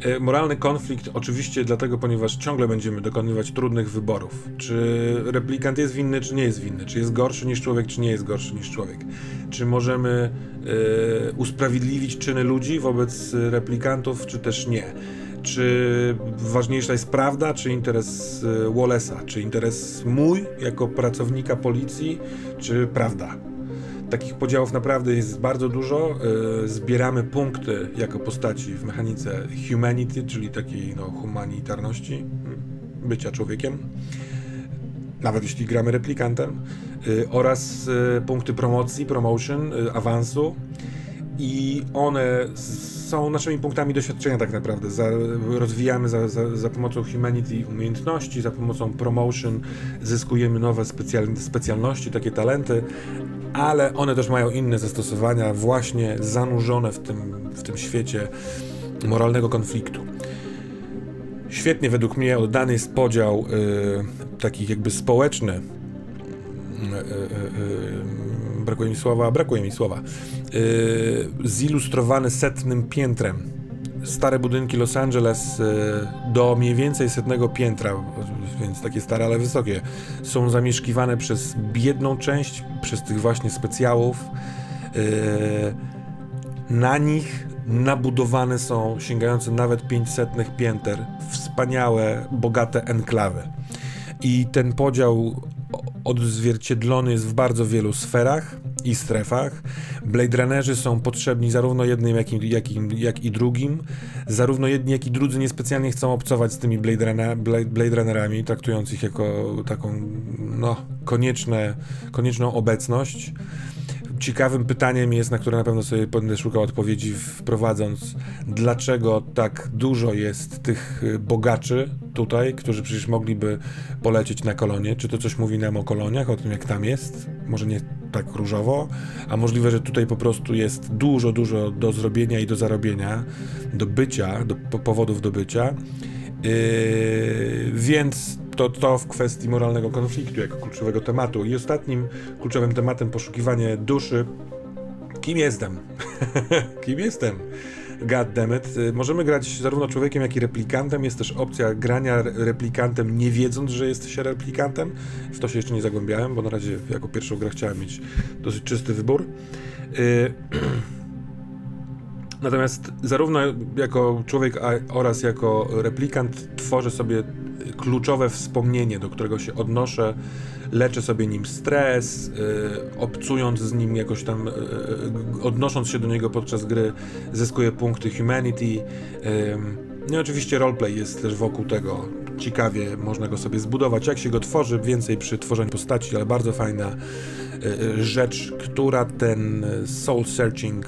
E, moralny konflikt oczywiście dlatego, ponieważ ciągle będziemy dokonywać trudnych wyborów. Czy replikant jest winny, czy nie jest winny? Czy jest gorszy niż człowiek, czy nie jest gorszy niż człowiek? Czy możemy y, usprawiedliwić czyny ludzi wobec replikantów, czy też nie? Czy ważniejsza jest prawda, czy interes e, Wallace'a? Czy interes mój jako pracownika policji, czy prawda? Takich podziałów naprawdę jest bardzo dużo. E, zbieramy punkty jako postaci w mechanice humanity, czyli takiej no, humanitarności, bycia człowiekiem, nawet jeśli gramy replikantem, e, oraz e, punkty promocji, promotion, awansu i one są naszymi punktami doświadczenia tak naprawdę. Za, rozwijamy za, za, za, pomocą Humanity umiejętności, za pomocą Promotion zyskujemy nowe specjal, specjalności, takie talenty, ale one też mają inne zastosowania, właśnie zanurzone w tym, w tym świecie moralnego konfliktu. Świetnie według mnie oddany jest podział y, taki jakby społeczny. Brakuje mi słowa, brakuje mi słowa. zilustrowany setnym piętrem stare budynki Los Angeles do mniej więcej setnego piętra więc takie stare, ale wysokie, są zamieszkiwane przez biedną część, przez tych właśnie specjałów. Yy, na nich nabudowane są, sięgające nawet 500 pięter, wspaniałe, bogate enklawy. I ten podział odzwierciedlony jest w bardzo wielu sferach i strefach. Blade Runnerzy są potrzebni zarówno jednym, jak i, jak, i, jak i drugim. Zarówno jedni, jak i drudzy niespecjalnie chcą obcować z tymi Blade, Runner, Blade, Blade Runnerami, traktując ich jako taką no, konieczne, konieczną obecność. Ciekawym pytaniem jest, na które na pewno sobie będę szukał odpowiedzi, wprowadząc, dlaczego tak dużo jest tych y, bogaczy tutaj, którzy przecież mogliby polecieć na kolonie. Czy to coś mówi nam o koloniach, o tym jak tam jest? Może nie tak różowo, a możliwe, że tutaj po prostu jest dużo, dużo do zrobienia i do zarobienia, do bycia, do powodów do bycia. Yy, więc to, to w kwestii moralnego konfliktu jako kluczowego tematu. I ostatnim kluczowym tematem poszukiwanie duszy. Kim jestem? Kim jestem? God damn it. Możemy grać zarówno człowiekiem, jak i replikantem. Jest też opcja grania replikantem, nie wiedząc, że jest się replikantem. W to się jeszcze nie zagłębiałem, bo na razie jako pierwszą grę chciałem mieć dosyć czysty wybór. Y Natomiast zarówno jako człowiek oraz jako replikant tworzę sobie kluczowe wspomnienie, do którego się odnoszę, leczę sobie nim stres, yy, obcując z nim jakoś tam, yy, odnosząc się do niego podczas gry, zyskuję punkty humanity. No i oczywiście roleplay jest też wokół tego. Ciekawie można go sobie zbudować, jak się go tworzy, więcej przy tworzeniu postaci, ale bardzo fajna rzecz, która ten soul searching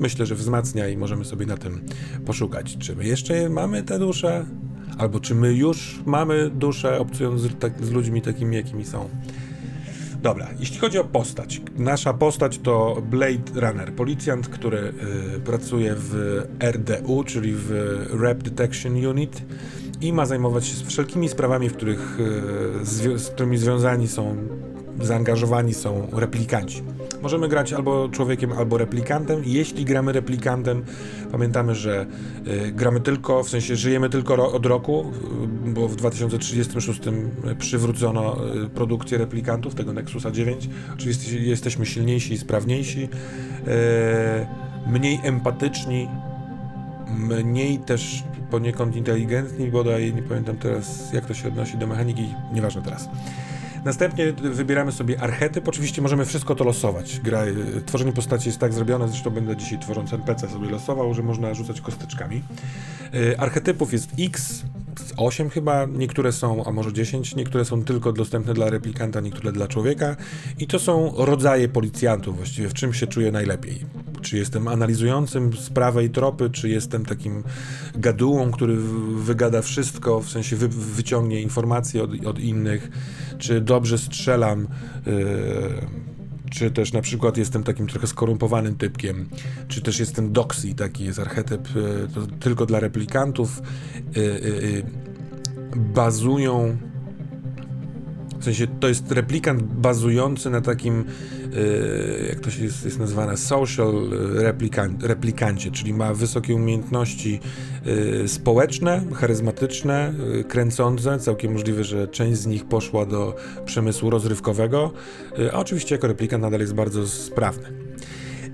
myślę, że wzmacnia i możemy sobie na tym poszukać. Czy my jeszcze mamy tę duszę? Albo czy my już mamy duszę, obcując z, tak, z ludźmi takimi, jakimi są? Dobra, jeśli chodzi o postać. Nasza postać to Blade Runner, policjant, który y, pracuje w RDU, czyli w Rap Detection Unit i ma zajmować się wszelkimi sprawami, w których, y, z którymi związani są zaangażowani są replikanci. Możemy grać albo człowiekiem, albo replikantem. Jeśli gramy replikantem, pamiętamy, że y, gramy tylko, w sensie żyjemy tylko od roku, y, bo w 2036 przywrócono y, produkcję replikantów, tego Nexusa 9. Oczywiście jesteśmy silniejsi i sprawniejsi, mniej empatyczni, mniej też poniekąd inteligentni, bodaj nie pamiętam teraz, jak to się odnosi do mechaniki, nieważne teraz. Następnie wybieramy sobie archetyp. Oczywiście możemy wszystko to losować. Gra, tworzenie postaci jest tak zrobione, zresztą będę dzisiaj tworząc NPC sobie losował, że można rzucać kosteczkami. Y, archetypów jest X, 8 chyba, niektóre są, a może 10, niektóre są tylko dostępne dla replikanta, niektóre dla człowieka. I to są rodzaje policjantów, właściwie w czym się czuję najlepiej. Czy jestem analizującym sprawę i tropy, czy jestem takim gadułą, który wygada wszystko, w sensie wy, wyciągnie informacje od, od innych, czy dobrze strzelam. Yy, czy też na przykład jestem takim trochę skorumpowanym typkiem, czy też jestem doxy, taki jest archetyp y, tylko dla replikantów, y, y, bazują w sensie to jest replikant bazujący na takim, jak to się jest, jest nazywane, social replikant, replikancie, czyli ma wysokie umiejętności społeczne, charyzmatyczne, yy, kręcące. Całkiem możliwe, że część z nich poszła do przemysłu rozrywkowego, a oczywiście jako replikant nadal jest bardzo sprawny.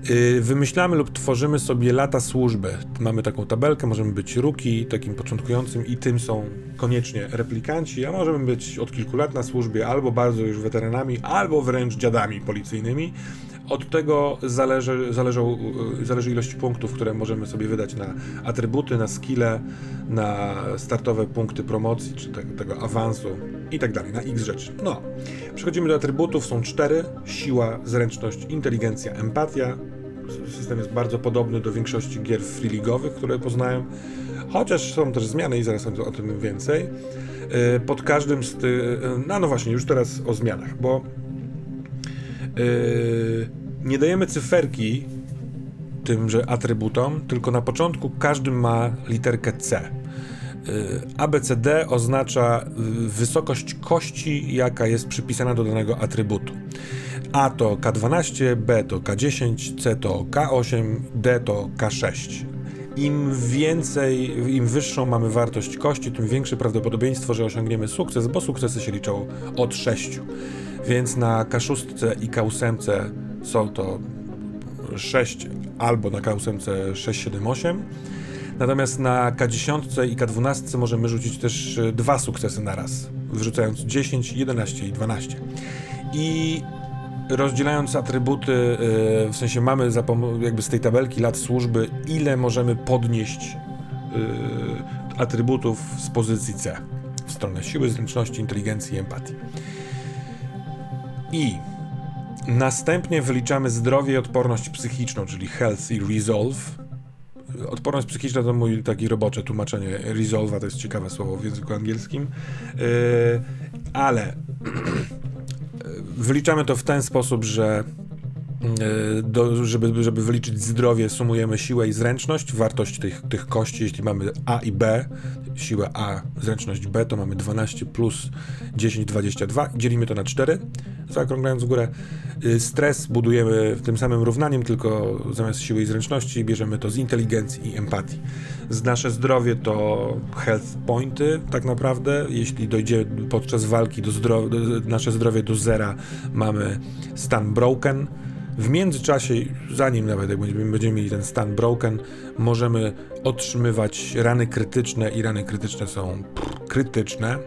Y, wymyślamy lub tworzymy sobie lata służby. Mamy taką tabelkę, możemy być ruki, takim początkującym i tym są koniecznie replikanci, a możemy być od kilku lat na służbie, albo bardzo już weteranami, albo wręcz dziadami policyjnymi. Od tego zależy, zależą, y, zależy ilość punktów, które możemy sobie wydać na atrybuty, na skille, na startowe punkty promocji, czy te, tego awansu i tak dalej, na x rzeczy. No, przechodzimy do atrybutów, są cztery, siła, zręczność, inteligencja, empatia. System jest bardzo podobny do większości gier freeligowych, które poznałem, chociaż są też zmiany i zaraz o tym więcej. Y, pod każdym z tych, y, no, no właśnie, już teraz o zmianach, bo nie dajemy cyferki tymże atrybutom, tylko na początku każdy ma literkę C. Yy, ABCD oznacza yy, wysokość kości, jaka jest przypisana do danego atrybutu. A to K12, B to K10, C to K8, D to K6. Im więcej, im wyższą mamy wartość kości, tym większe prawdopodobieństwo, że osiągniemy sukces, bo sukcesy się liczą od 6. Więc na K6 i K8 są to 6 albo na K8 6, 7, 8. Natomiast na K10 i K12 możemy rzucić też e, dwa sukcesy na raz, wyrzucając 10, 11 i 12. I rozdzielając atrybuty, e, w sensie mamy jakby z tej tabelki lat służby, ile możemy podnieść e, atrybutów z pozycji C w stronę siły, zręczności, inteligencji i empatii. I następnie wyliczamy zdrowie i odporność psychiczną, czyli health i resolve. Odporność psychiczna to mój taki robocze tłumaczenie resolve, to jest ciekawe słowo w języku angielskim. Yy, ale wyliczamy to w ten sposób, że do, żeby, żeby wyliczyć zdrowie, sumujemy siłę i zręczność, wartość tych, tych kości. Jeśli mamy A i B, siłę A, zręczność B, to mamy 12 plus 10, 22. Dzielimy to na 4 zaokrąglając w górę. Y, stres budujemy tym samym równaniem, tylko zamiast siły i zręczności bierzemy to z inteligencji i empatii. Z nasze zdrowie to health pointy, tak naprawdę. Jeśli dojdzie podczas walki do zdro nasze zdrowie do zera, mamy stan broken. W międzyczasie, zanim nawet jak będziemy, będziemy mieli ten stan broken, możemy otrzymywać rany krytyczne i rany krytyczne są krytyczne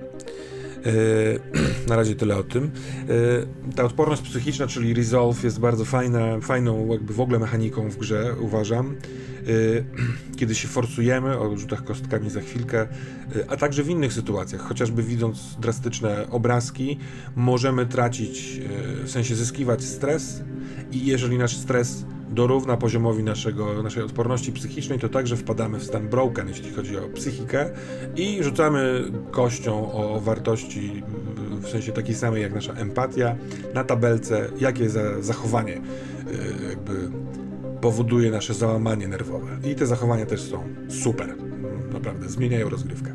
na razie tyle o tym. Yy, ta odporność psychiczna, czyli resolve, jest bardzo fajna, fajną jakby w ogóle mechaniką w grze, uważam. Yy, kiedy się forsujemy, o rzutach kostkami za chwilkę, a także w innych sytuacjach, chociażby widząc drastyczne obrazki, możemy tracić, w sensie zyskiwać stres i jeżeli nasz stres dorówna poziomowi naszego, naszej odporności psychicznej, to także wpadamy w stan broken, jeśli chodzi o psychikę i rzucamy kością o wartości w sensie takiej samej jak nasza empatia na tabelce, jakie za zachowanie y, jakby powoduje nasze załamanie nerwowe. I te zachowania też są super. Naprawdę zmieniają rozgrywkę.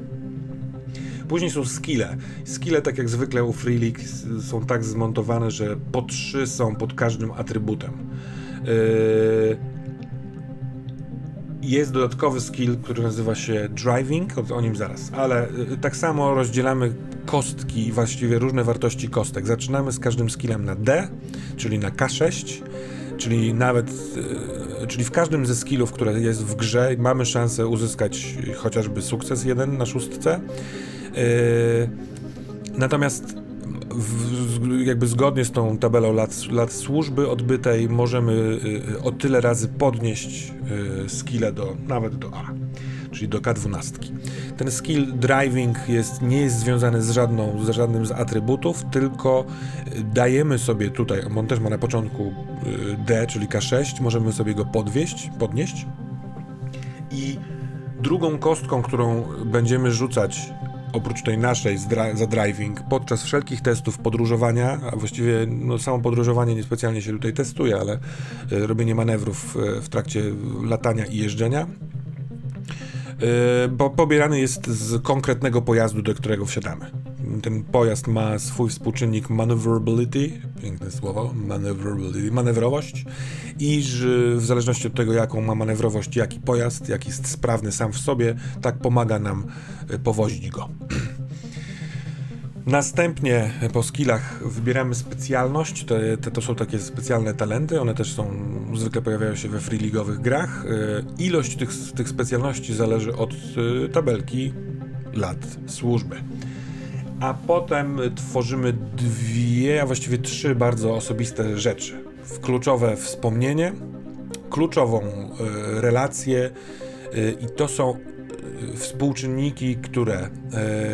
Później są skille. Skille, tak jak zwykle u Free League, są tak zmontowane, że po trzy są pod każdym atrybutem. Yy, jest dodatkowy skill, który nazywa się driving, o, nim zaraz, ale yy, tak samo rozdzielamy kostki, właściwie różne wartości kostek. Zaczynamy z każdym skillem na D, czyli na K6, czyli nawet, yy, czyli w każdym ze skillów, które jest w grze, mamy szansę uzyskać chociażby sukces jeden na szóstce. Natomiast w, jakby zgodnie z tą tabelą lat, lat służby odbytej możemy y, o tyle razy podnieść y, skille do, nawet do A, czyli do K12. Ten skill driving jest, nie jest związany z, żadną, z żadnym z atrybutów, tylko y, dajemy sobie tutaj, on też ma na początku D, czyli K6, możemy sobie go podwieść, podnieść i drugą kostką, którą będziemy rzucać oprócz tej naszej za driving, podczas wszelkich testów podróżowania, a właściwie no, samo podróżowanie niespecjalnie się tutaj testuje, ale y, robienie manewrów y, w trakcie latania i jeżdżenia, bo pobierany jest z konkretnego pojazdu, do którego wsiadamy. Ten pojazd ma swój współczynnik maneuverability, piękne słowo, maneuverability, manewrowość i że w zależności od tego, jaką ma manewrowość, jaki pojazd, jak jest sprawny sam w sobie, tak pomaga nam e, powozić go. Następnie po skillach wybieramy specjalność. Te, to są takie specjalne talenty. One też są, zwykle pojawiają się we free league'owych grach. E, ilość tych, tych specjalności zależy od e, tabelki lat służby a potem tworzymy dwie, a właściwie trzy bardzo osobiste rzeczy. Kluczowe wspomnienie, kluczową y, relację y, i to są y, współczynniki, które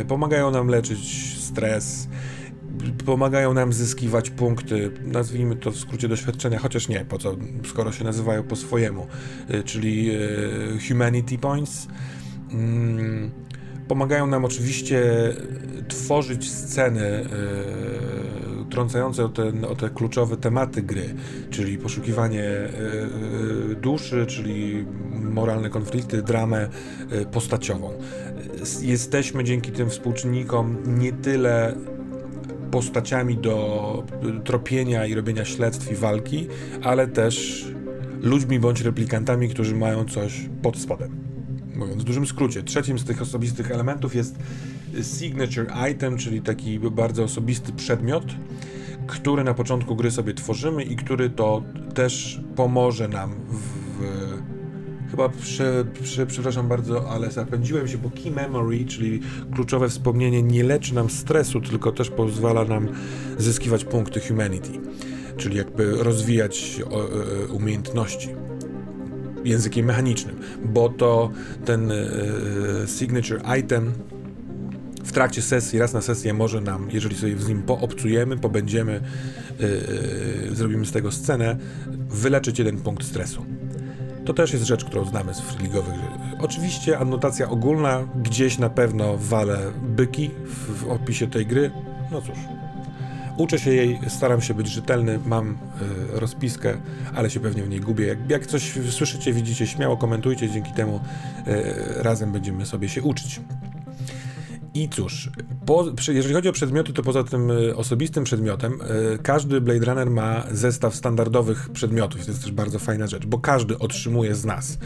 pomagają nam leczyć stres, pomagają nam zyskiwać punkty, nazwijmy to w skrócie doświadczenia, chociaż nie, po co, skoro się nazywają po swojemu, czyli Humanity Points. Pomagają nam oczywiście tworzyć sceny yy, trącające o te, o te kluczowe tematy gry, czyli poszukiwanie yy, duszy, czyli moralne konflikty, dramę postaciową. Jesteśmy dzięki tym współczynnikom nie tyle postaciami do tropienia i robienia śledztw i walki, ale też ludźmi bądź replikantami, którzy mają coś pod spodem mówiąc w dużym skrócie. Trzecim z tych osobistych elementów jest signature item, czyli taki bardzo osobisty przedmiot, który na początku gry sobie tworzymy i który to też pomoże nam w. Chyba, prze, prze, przepraszam bardzo, ale zapędziłem się, bo key memory, czyli kluczowe wspomnienie, nie leczy nam stresu, tylko też pozwala nam zyskiwać punkty humanity, czyli jakby rozwijać e, umiejętności językiem mechanicznym, bo to ten e, signature item w trakcie sesji, raz na sesję może nam, jeżeli sobie z nim poobcujemy, pobędziemy, yy, zrobimy z tego scenę, wyleczyć jeden punkt stresu. To też jest rzecz, którą znamy z freeligowych. Oczywiście anotacja ogólna, gdzieś na pewno wale byki w, w opisie tej gry. No cóż, Uczę się jej, staram się być rzetelny, mam y, rozpiskę, ale się pewnie w niej gubię. Jak, jak coś słyszycie, widzicie, śmiało komentujcie, dzięki temu y, razem będziemy sobie się uczyć. I cóż, po, jeżeli chodzi o przedmioty, to poza tym y, osobistym przedmiotem, y, każdy Blade Runner ma zestaw standardowych przedmiotów. To jest też bardzo fajna rzecz, bo każdy otrzymuje z nas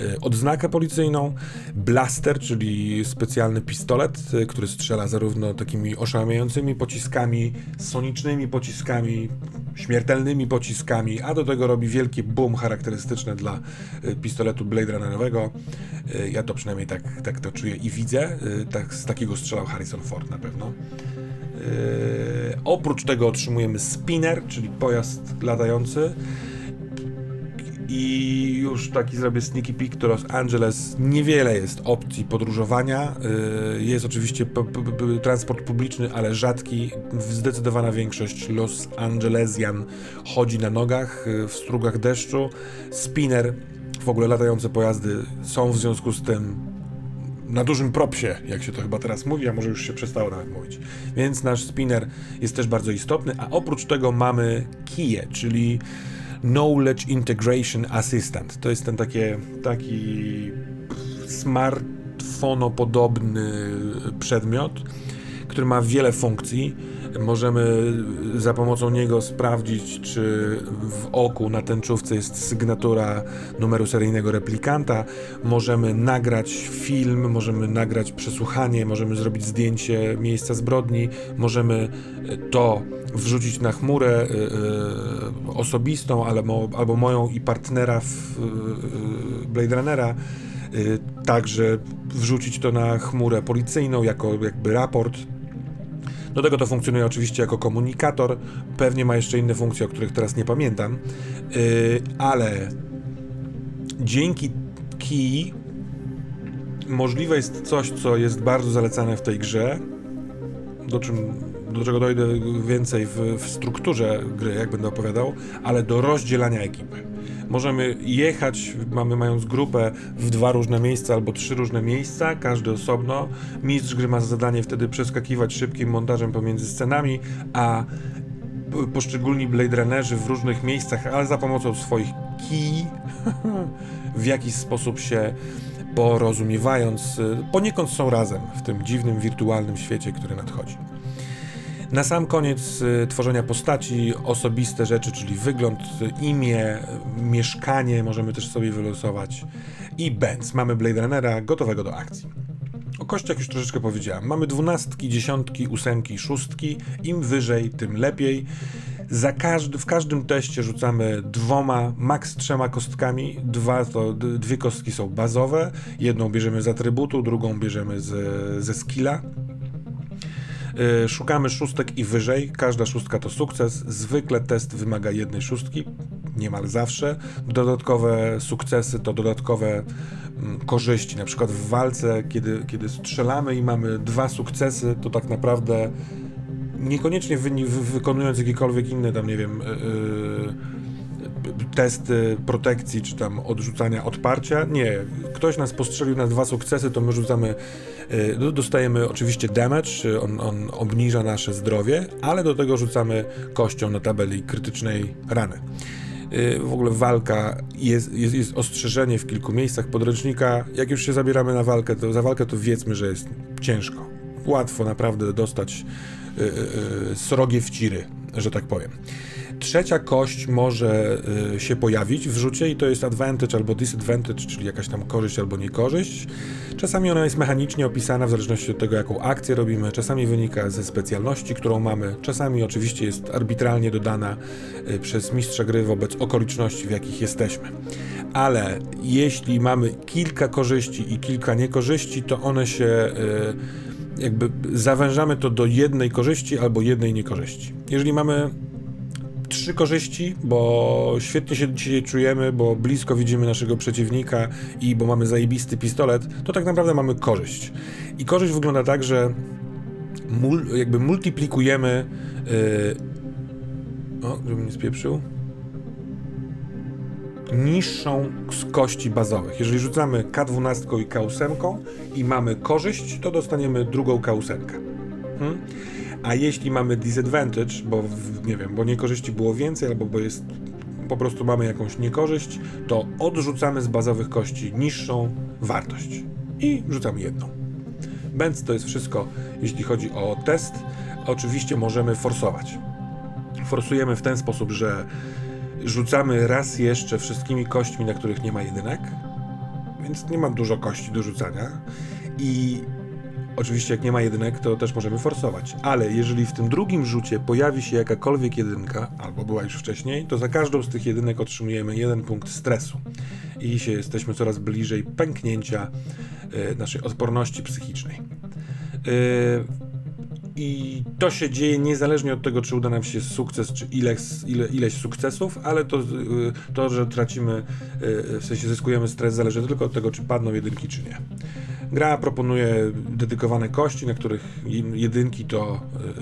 y, odznakę policyjną, blaster, czyli specjalny pistolet, który strzela zarówno takimi oszałamiającymi pociskami, sonicznymi pociskami, śmiertelnymi pociskami, a do tego robi wielkie boom charakterystyczne dla pistoletu Blade Runnerowego. Ja to przynajmniej tak, tak to czuję i widzę. Tak, z takiego strzelał Harrison Ford na pewno. Yy, oprócz tego otrzymujemy spinner, czyli pojazd latający. I już taki zrobię sneaky peek to Los Angeles. Niewiele jest opcji podróżowania. Yy, jest oczywiście transport publiczny, ale rzadki. Zdecydowana większość Los Angelesian chodzi na nogach, yy, w strugach deszczu. Spinner, w ogóle latające pojazdy są w związku z tym na dużym propsie, jak się to chyba teraz mówi, a może już się przestało nawet mówić. Więc nasz spinner jest też bardzo istotny, a oprócz tego mamy kije, czyli Knowledge Integration Assistant. To jest ten takie, taki smartfonopodobny przedmiot, który ma wiele funkcji Możemy za pomocą niego sprawdzić, czy w oku na tęczówce jest sygnatura numeru seryjnego replikanta. Możemy nagrać film, możemy nagrać przesłuchanie, możemy zrobić zdjęcie miejsca zbrodni, możemy to wrzucić na chmurę y, y, osobistą, ale mo, albo moją i partnera w y, Blade Runnera. Także wrzucić to na chmurę policyjną jako jakby raport do tego to funkcjonuje oczywiście jako komunikator, pewnie ma jeszcze inne funkcje, o których teraz nie pamiętam, yy, ale dzięki key możliwe jest coś, co jest bardzo zalecane w tej grze, do czym do czego dojdę więcej w, w strukturze gry, jak będę opowiadał, ale do rozdzielania ekipy. Możemy jechać, mamy mając grupę w dwa różne miejsca albo trzy różne miejsca, każdy osobno. Mistrz gry ma zadanie wtedy przeskakiwać szybkim montażem pomiędzy scenami, a poszczególni Blade Runnerzy w różnych miejscach, ale za pomocą swoich kij w jakiś sposób się porozumiewając, y, poniekąd są razem w tym dziwnym, wirtualnym świecie, który nadchodzi. Na sam koniec y, tworzenia postaci, osobiste rzeczy, czyli wygląd, y, imię, y, mieszkanie możemy też sobie wylosować i bęc. Mamy Blade Runnera gotowego do akcji. O kościach już troszeczkę powiedziałem. Mamy dwunastki, dziesiątki, ósemki, szóstki. Im wyżej, tym lepiej. Za każdy, w każdym teście rzucamy dwoma, maks trzema kostkami. Dwa to, dwie kostki są bazowe. Jedną bierzemy z atrybutu, drugą bierzemy z, ze skilla. Y, Szukamy szóstek i wyżej. Każda szóstka to sukces. Zwykle test wymaga jednej szóstki, niemal zawsze. Dodatkowe sukcesy to dodatkowe mm, korzyści. Na przykład w walce, kiedy, kiedy strzelamy i mamy dwa sukcesy, to tak naprawdę niekoniecznie wyni- wy- wykonując jakikolwiek inny tam, nie wiem, yy, testy protekcji, czy tam odrzucania odparcia. Nie. Ktoś nas postrzelił na dwa sukcesy, to my rzucamy, do- dostajemy oczywiście damage, yy, on, on obniża nasze zdrowie, ale do tego rzucamy kością na tabeli krytycznej rany. Yy, W ogóle walka jest, jest, jest ostrzeżenie w kilku miejscach podręcznika. Jak już się zabieramy na walkę, to za walkę to wiedzmy, że jest ciężko. Łatwo naprawdę dostać yy, yy, srogie wciry, że tak powiem. Trzecia kość może y, się pojawić w rzucie i to jest advantage albo disadvantage, czyli jakaś tam korzyść albo niekorzyść. Czasami ona jest mechanicznie opisana w zależności od tego, jaką akcję robimy, czasami wynika ze specjalności, którą mamy, czasami oczywiście jest arbitralnie dodana y, przez mistrza gry wobec okoliczności, w jakich jesteśmy. Ale jeśli mamy kilka korzyści i kilka niekorzyści, to one się y, jakby zawężamy to do jednej korzyści albo jednej niekorzyści. Jeżeli mamy trzy korzyści, bo świetnie się dzisiaj czujemy, bo blisko widzimy naszego przeciwnika i bo mamy zajebisty pistolet, to tak naprawdę mamy korzyść. I korzyść wygląda tak, że mul, jakby multiplikujemy. Yy, o, żebym nie spieprzył. Niższą z kości bazowych. Jeżeli rzucamy K12 i K8 i mamy korzyść, to dostaniemy drugą K8. Hmm? A jeśli mamy disadvantage, bo nie wiem, bo niekorzyści było więcej, albo bo jest po prostu mamy jakąś niekorzyść, to odrzucamy z bazowych kości niższą wartość i rzucamy jedną. Bęc to jest wszystko, jeśli chodzi o test. Oczywiście możemy forsować. Forsujemy w ten sposób, że rzucamy raz jeszcze wszystkimi kośćmi, na których nie ma jedynek, więc nie mam dużo kości do rzucania i Oczywiście, jak nie ma jedynek, to też możemy forsować. Ale jeżeli w tym drugim rzucie pojawi się jakakolwiek jedynka, albo była już wcześniej, to za każdą z tych jedynek otrzymujemy jeden punkt stresu. I się jesteśmy coraz bliżej pęknięcia e, naszej odporności psychicznej. E, i to się dzieje niezależnie od tego, czy uda nam się sukces, czy ileś, ile, ileś sukcesów, ale to, y, to, że tracimy, y, w sensie zyskujemy stres, zależy tylko od tego, czy padną jedynki, czy nie. Gra proponuje dedykowane kości, na których jedynki to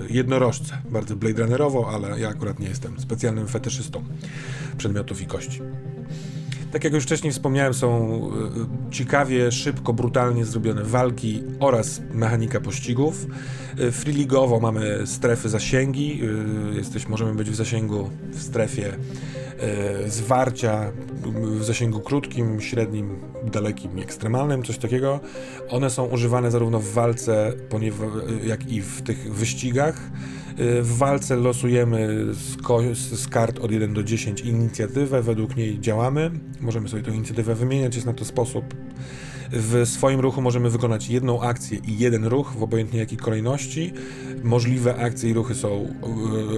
y, jednorożce. Bardzo Blade Runnerowo, ale ja akurat nie jestem specjalnym fetyszystą przedmiotów i kości. Tak jak już wcześniej wspomniałem, są y, ciekawie, szybko, brutalnie zrobione walki oraz mechanika pościgów. Y, Freeligowo mamy strefy zasięgi. y, Jesteś, możemy być w zasięgu w strefie zwarcia, w zasięgu krótkim, średnim, dalekim ekstremalnym, coś takiego. One są używane zarówno w walce, jak i w tych wyścigach. Y, W walce losujemy z, z kart od 1 do 10 inicjatywę, według niej działamy. Możemy sobie tę inicjatywę wymieniać, jest na to sposób. W swoim ruchu możemy wykonać jedną akcję i jeden ruch w obojętnie jakiej kolejności. Możliwe akcje i ruchy są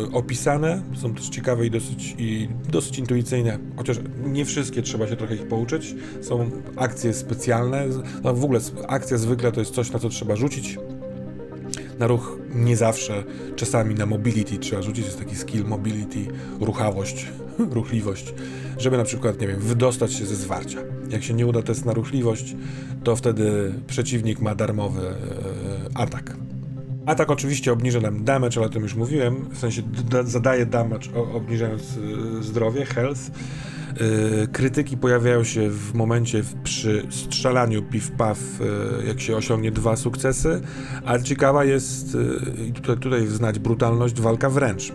y, opisane, są też ciekawe i dosyć, i dosyć intuicyjne, chociaż nie wszystkie trzeba się trochę ich pouczyć. Są akcje specjalne, no w ogóle akcja zwykle to jest coś, na co trzeba rzucić na ruch nie zawsze, czasami na mobility trzeba rzucić, jest taki skill mobility, ruchawość, ruchliwość, żeby na przykład, nie wiem, wydostać się ze zwarcia. Jak się nie uda test na ruchliwość, to wtedy przeciwnik ma darmowy e, atak. Atak oczywiście obniża nam damage, ale o tym już mówiłem, w sensie zadaje damage obniżając y, zdrowie, health. Y, krytyki pojawiają się w momencie przy strzelaniu piw-paw, y, jak się osiągnie dwa sukcesy, ale ciekawa jest, i tutaj, tutaj znać brutalność, walka wręcz.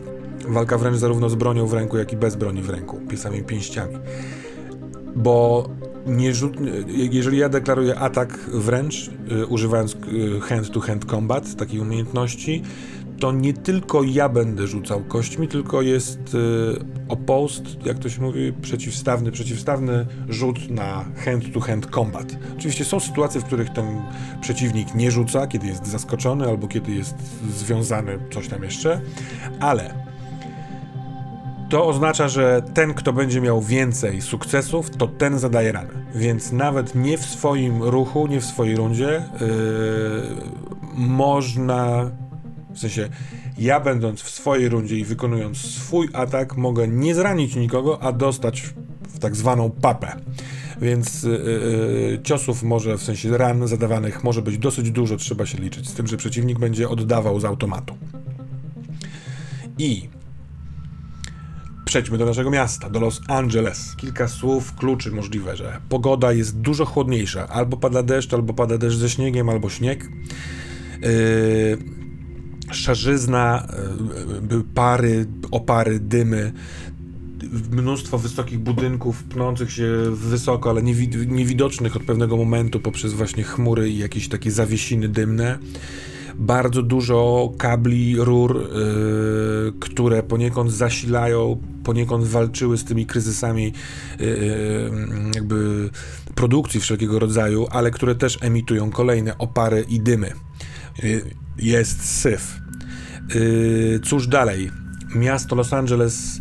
Walka wręcz zarówno z bronią w ręku, jak i bez broni w ręku, samymi pięściami. Bo nie rzut, jeżeli ja deklaruję atak wręcz, y, używając hand-to-hand combat, takiej umiejętności, to nie tylko ja będę rzucał kośćmi, tylko jest y, opposed, jak to się mówi, przeciwstawny, przeciwstawny rzut na hand-to-hand combat. Oczywiście są sytuacje, w których ten przeciwnik nie rzuca, kiedy jest zaskoczony albo kiedy jest związany, coś tam jeszcze, ale to oznacza, że ten, kto będzie miał więcej sukcesów, to ten zadaje ranę. Więc nawet nie w swoim ruchu, nie w swojej rundzie yy, można, w sensie ja będąc w swojej rundzie i wykonując swój atak, mogę nie zranić nikogo, a dostać w tak zwaną papę. Więc yy, ciosów może, w sensie ran zadawanych może być dosyć dużo, trzeba się liczyć z tym, że przeciwnik będzie oddawał z automatu. I Przejdźmy do naszego miasta, do Los Angeles. Kilka słów kluczy możliwe, że pogoda jest dużo chłodniejsza. Albo pada deszcz, albo pada deszcz ze śniegiem, albo śnieg. Yy, szarzyzna, yy, pary, opary, dymy, mnóstwo wysokich budynków pnących się wysoko, ale niewidocznych od pewnego momentu poprzez właśnie chmury i jakieś takie zawiesiny dymne bardzo dużo kabli, rur, yy, które poniekąd zasilają, poniekąd walczyły z tymi kryzysami yy, jakby produkcji wszelkiego rodzaju, ale które też emitują kolejne opary i dymy. Yy, jest syf. Yy, cóż dalej? Miasto Los Angeles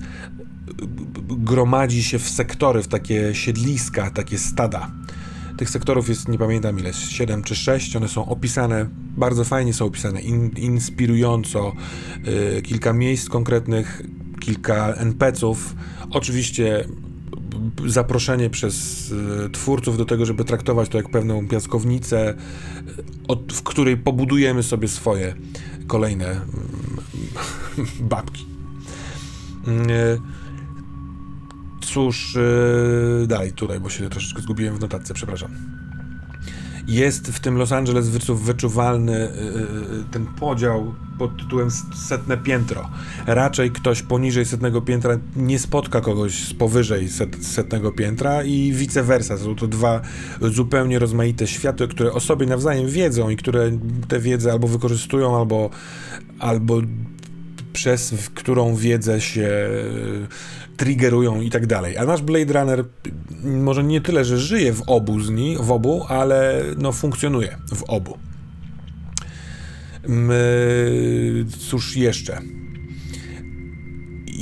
gromadzi się w sektory, w takie siedliska, takie stada tych sektorów jest, nie pamiętam ile, 7 czy 6. One są opisane, bardzo fajnie są opisane, in, inspirująco. Y, kilka miejsc konkretnych, kilka NPC-ów. Oczywiście zaproszenie przez y, twórców do tego, żeby traktować to jak pewną piaskownicę, od, w której pobudujemy sobie swoje kolejne mm, babki. Y, cóż, yy, dalej tutaj, bo się troszeczkę zgubiłem w notatce, przepraszam. Jest w tym Los Angeles wyczuwalny yy, ten podział pod tytułem setne piętro. Raczej ktoś poniżej setnego piętra nie spotka kogoś z powyżej set, setnego piętra i vice versa. Są to dwa zupełnie rozmaite światy, które o sobie nawzajem wiedzą i które tę wiedzę albo wykorzystują, albo, albo przez którą wiedzę się triggerują i tak dalej. A nasz Blade Runner może nie tyle, że żyje w obu z nich, w obu, ale no funkcjonuje w obu. My, cóż jeszcze?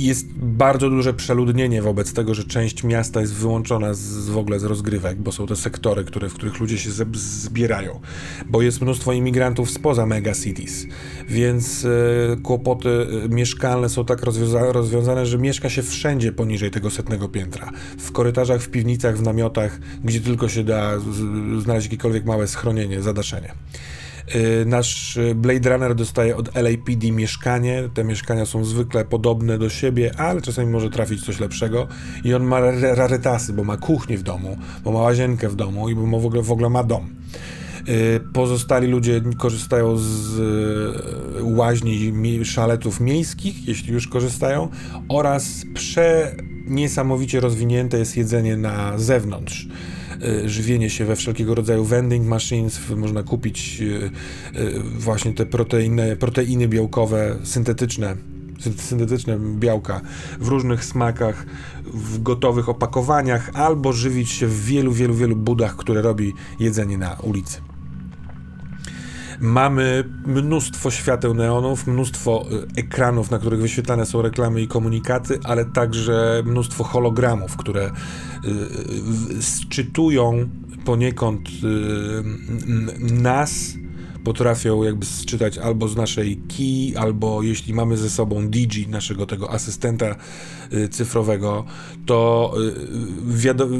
Jest bardzo duże przeludnienie wobec tego, że część miasta jest wyłączona z, w ogóle z rozgrywek, bo są to sektory, które, w których ludzie się zbierają, bo jest mnóstwo imigrantów spoza megacities, więc e, kłopoty e, mieszkalne są tak rozwiąza rozwiązane, że mieszka się wszędzie poniżej tego setnego piętra. W korytarzach, w piwnicach, w namiotach, gdzie tylko się da znaleźć jakiekolwiek małe schronienie, zadaszenie. Y, nasz Blade Runner dostaje od LAPD mieszkanie. Te mieszkania są zwykle podobne do siebie, ale czasami może trafić coś lepszego. I on ma rarytasy, bo ma kuchnię w domu, bo ma łazienkę w domu i bo w ogóle, w ogóle ma dom. Y, pozostali ludzie korzystają z y, łaźni szaletów miejskich, jeśli już korzystają, oraz prze niesamowicie rozwinięte jest jedzenie na zewnątrz. E, żywienie się we wszelkiego rodzaju vending machines, można kupić e, e, właśnie te proteiny, proteiny białkowe syntetyczne, syntetyczne białka w różnych smakach, w gotowych opakowaniach, albo żywić się w wielu, wielu, wielu budach, które robi jedzenie na ulicy. Mamy mnóstwo świateł neonów, mnóstwo ekranów, na których wyświetlane są reklamy i komunikaty, ale także mnóstwo hologramów, które sczytują poniekąd nas, potrafią jakby sczytać albo z naszej key, albo jeśli mamy ze sobą Digi, naszego tego asystenta y, cyfrowego, to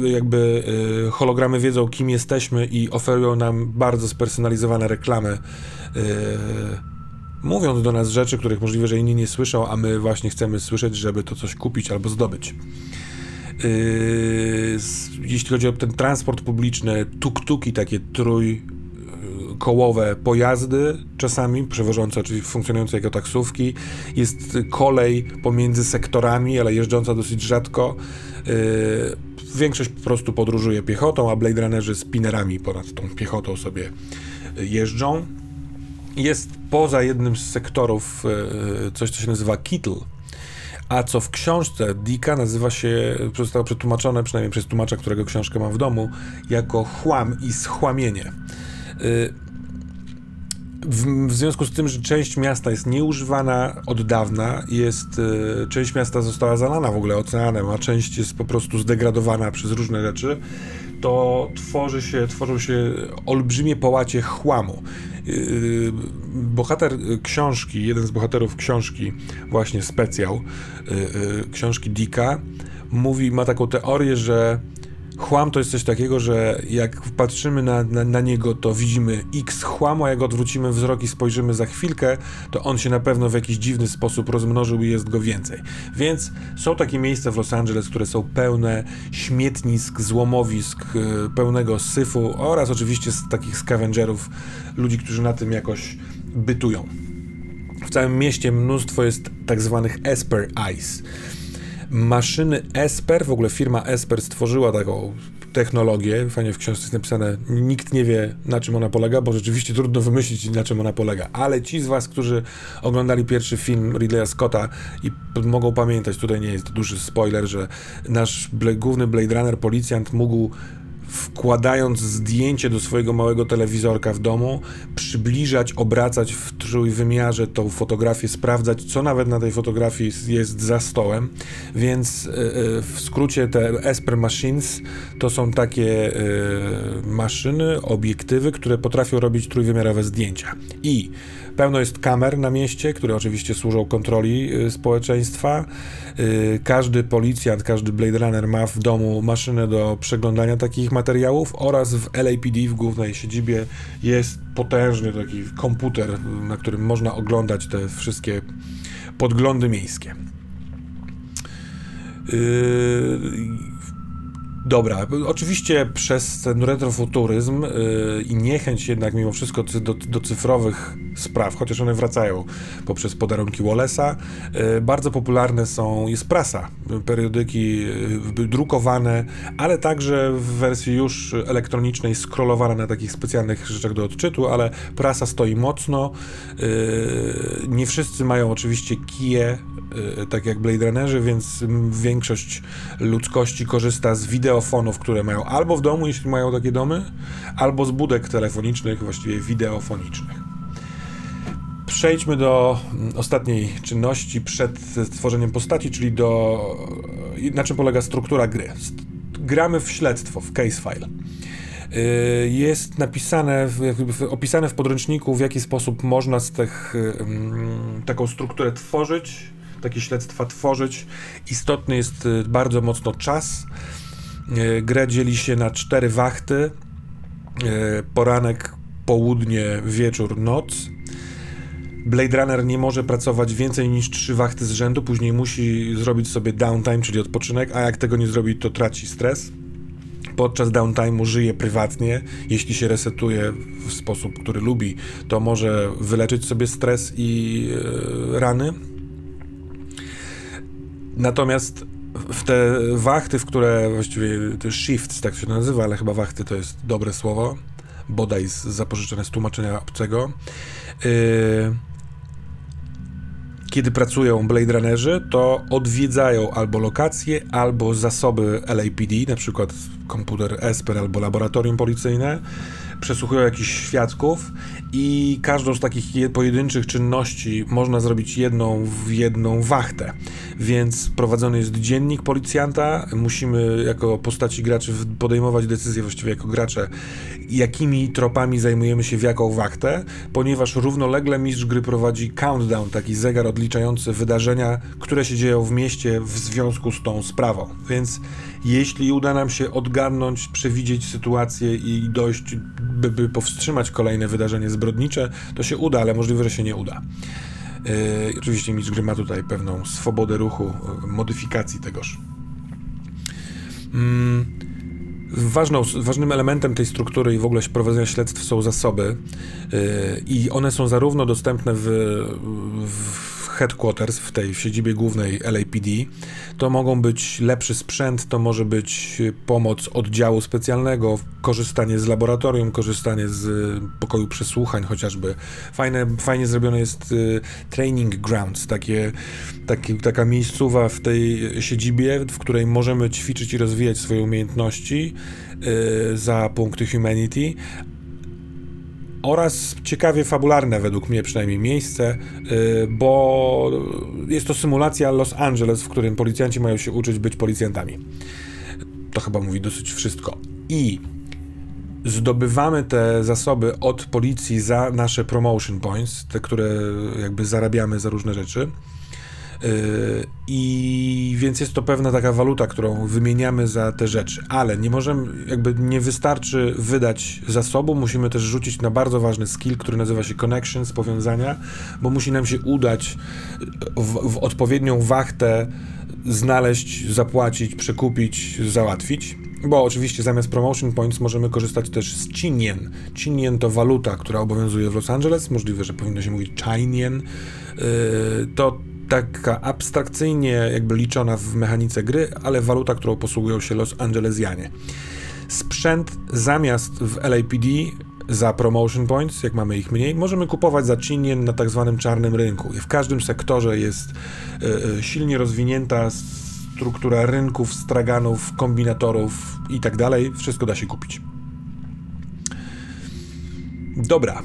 y, jakby y, hologramy wiedzą, kim jesteśmy i oferują nam bardzo spersonalizowane reklamy mówiąc do nas rzeczy, których możliwe, że inni nie słyszą, a my właśnie chcemy słyszeć, żeby to coś kupić albo zdobyć. Yy, jeśli chodzi o ten transport publiczny, tuk-tuki, takie trójkołowe pojazdy, czasami przewożące, czyli funkcjonujące jako taksówki. Jest kolej pomiędzy sektorami, ale jeżdżąca dosyć rzadko. Yy, większość po prostu podróżuje piechotą, a Blade Runnerzy spinnerami ponad tą piechotą sobie jeżdżą. Jest poza jednym z sektorów yy, coś, co się nazywa Kittle, a co w książce Dicka nazywa się, zostało przetłumaczone, przynajmniej przez tłumacza, którego książkę mam w domu, jako chłam i schłamienie. Y, w, w, związku z tym, że część miasta jest nieużywana od dawna, jest, y, część miasta została zalana w ogóle oceanem, a część jest po prostu zdegradowana przez różne rzeczy, to tworzy się, tworzą się olbrzymie połacie chłamu. Yy, bohater książki, jeden z bohaterów książki, właśnie specjał, yy, książki Dicka, mówi, ma taką teorię, że Chłam to jest coś takiego, że jak patrzymy na, na, na, niego, to widzimy x chłamu, a jak odwrócimy wzrok i spojrzymy za chwilkę, to on się na pewno w jakiś dziwny sposób rozmnożył i jest go więcej. Więc są takie miejsca w Los Angeles, które są pełne śmietnisk, złomowisk, e, pełnego syfu oraz oczywiście z takich scavengerów, ludzi, którzy na tym jakoś bytują. W całym mieście mnóstwo jest tak zwanych Esper Eyes maszyny Esper, w ogóle firma Esper stworzyła taką technologię, fajnie w książce jest napisane, nikt nie wie na czym ona polega, bo rzeczywiście trudno wymyślić na czym ona polega, ale ci z was, którzy oglądali pierwszy film Ridleya Scotta i mogą pamiętać, tutaj nie jest duży spoiler, że nasz główny Blade Runner policjant mógł wkładając zdjęcie do swojego małego telewizorka w domu, przybliżać, obracać w trójwymiarze tą fotografię, sprawdzać, co nawet na tej fotografii jest za stołem. Więc e, e, w skrócie te Esper Machines to są takie e, maszyny, obiektywy, które potrafią robić trójwymiarowe zdjęcia. I Pełno jest kamer na mieście, które oczywiście służą kontroli y, społeczeństwa. Y, każdy policjant, każdy Blade Runner ma w domu maszynę do przeglądania takich materiałów oraz w LAPD, w głównej siedzibie, jest potężny taki komputer, na którym można oglądać te wszystkie podglądy miejskie. Yy, Dobra, oczywiście przez ten retrofuturyzm yy, i niechęć jednak mimo wszystko do, do, cyfrowych spraw, chociaż one wracają poprzez podarunki Wallace'a, yy, bardzo popularne są, jest prasa, periodyki yy, drukowane, ale także w wersji już elektronicznej, scrollowane na takich specjalnych rzeczach do odczytu, ale prasa stoi mocno. Yy, nie wszyscy mają oczywiście kije, tak jak Blade Runnerzy, więc większość ludzkości korzysta z wideo wideofonów, które mają albo w domu, jeśli mają takie domy, albo z budek telefonicznych, właściwie wideofonicznych. Przejdźmy do mm, ostatniej czynności przed stworzeniem postaci, czyli do na czym polega struktura gry. Gramy w śledztwo, w case file. Y, jest napisane, opisane w podręczniku, w jaki sposób można z tych, taką strukturę tworzyć, takie śledztwa tworzyć. Istotny jest y, bardzo mocno czas. E, grę dzieli się na cztery wachty. E, poranek, południe, wieczór, noc. Blade Runner nie może pracować więcej niż trzy wachty z rzędu, później musi zrobić sobie downtime, czyli odpoczynek, a jak tego nie zrobi, to traci stres. Podczas downtime'u żyje prywatnie. Jeśli się resetuje w sposób, który lubi, to może wyleczyć sobie stres i yy, rany. Natomiast w te wachty, w które właściwie to shift, tak się nazywa, ale chyba wachty to jest dobre słowo, bodaj z, zapożyczone z tłumaczenia obcego. Yy, kiedy pracują Blade Runnerzy, to odwiedzają albo lokacje, albo zasoby LAPD, na przykład komputer Esper albo laboratorium policyjne przesłuchują jakichś świadków i każdą z takich pojedynczych czynności można zrobić jedną w jedną wachtę. Więc prowadzony jest dziennik policjanta, musimy jako postaci graczy podejmować decyzje właściwie jako gracze, jakimi tropami zajmujemy się w jaką wachtę, ponieważ równolegle mistrz gry prowadzi countdown, taki zegar odliczania rozliczający wydarzenia, które się dzieją w mieście w związku z tą sprawą. Więc jeśli uda nam się odgarnąć, przewidzieć sytuację i dojść, by, by powstrzymać kolejne wydarzenie zbrodnicze, to się uda, ale możliwe, że się nie uda. Yy, oczywiście mistrz gry ma tutaj pewną swobodę ruchu, modyfikacji tegoż. Mm, ważną, ważnym elementem tej struktury i w ogóle prowadzenia śledztw są zasoby yy, i one są zarówno dostępne w, w headquarters, w tej w siedzibie głównej LAPD. To mogą być lepszy sprzęt, to może być pomoc oddziału specjalnego, korzystanie z laboratorium, korzystanie z pokoju przesłuchań chociażby. Fajne, fajnie zrobione jest y, training grounds, takie, taka miejscowa w tej siedzibie, w której możemy ćwiczyć i rozwijać swoje umiejętności y, za punkty humanity, oraz ciekawie fabularne według mnie przynajmniej miejsce, y, bo jest to symulacja Los Angeles, w którym policjanci mają się uczyć być policjantami. To chyba mówi dosyć wszystko. I zdobywamy te zasoby od policji za nasze promotion points, te, które jakby zarabiamy za różne rzeczy. Yy, I więc jest to pewna taka waluta, którą wymieniamy za te rzeczy, ale nie możemy, jakby nie wystarczy wydać zasobu, musimy też rzucić na bardzo ważny skill, który nazywa się connections, powiązania, bo musi nam się udać w, w odpowiednią wachtę znaleźć, zapłacić, przekupić, załatwić. Bo oczywiście zamiast promotion points możemy korzystać też z Chinien. Chinien to waluta, która obowiązuje w Los Angeles. Możliwe, że powinno się mówić Chinien. Yy, to taka abstrakcyjnie jakby liczona w mechanice gry, ale waluta, którą posługują się Los Angelesianie. Sprzęt zamiast w LAPD za promotion points, jak mamy ich mniej, możemy kupować za Chinien na tak zwanym czarnym rynku. W każdym sektorze jest y, y, silnie rozwinięta struktura rynków, straganów, kombinatorów i tak dalej. Wszystko da się kupić. Dobra,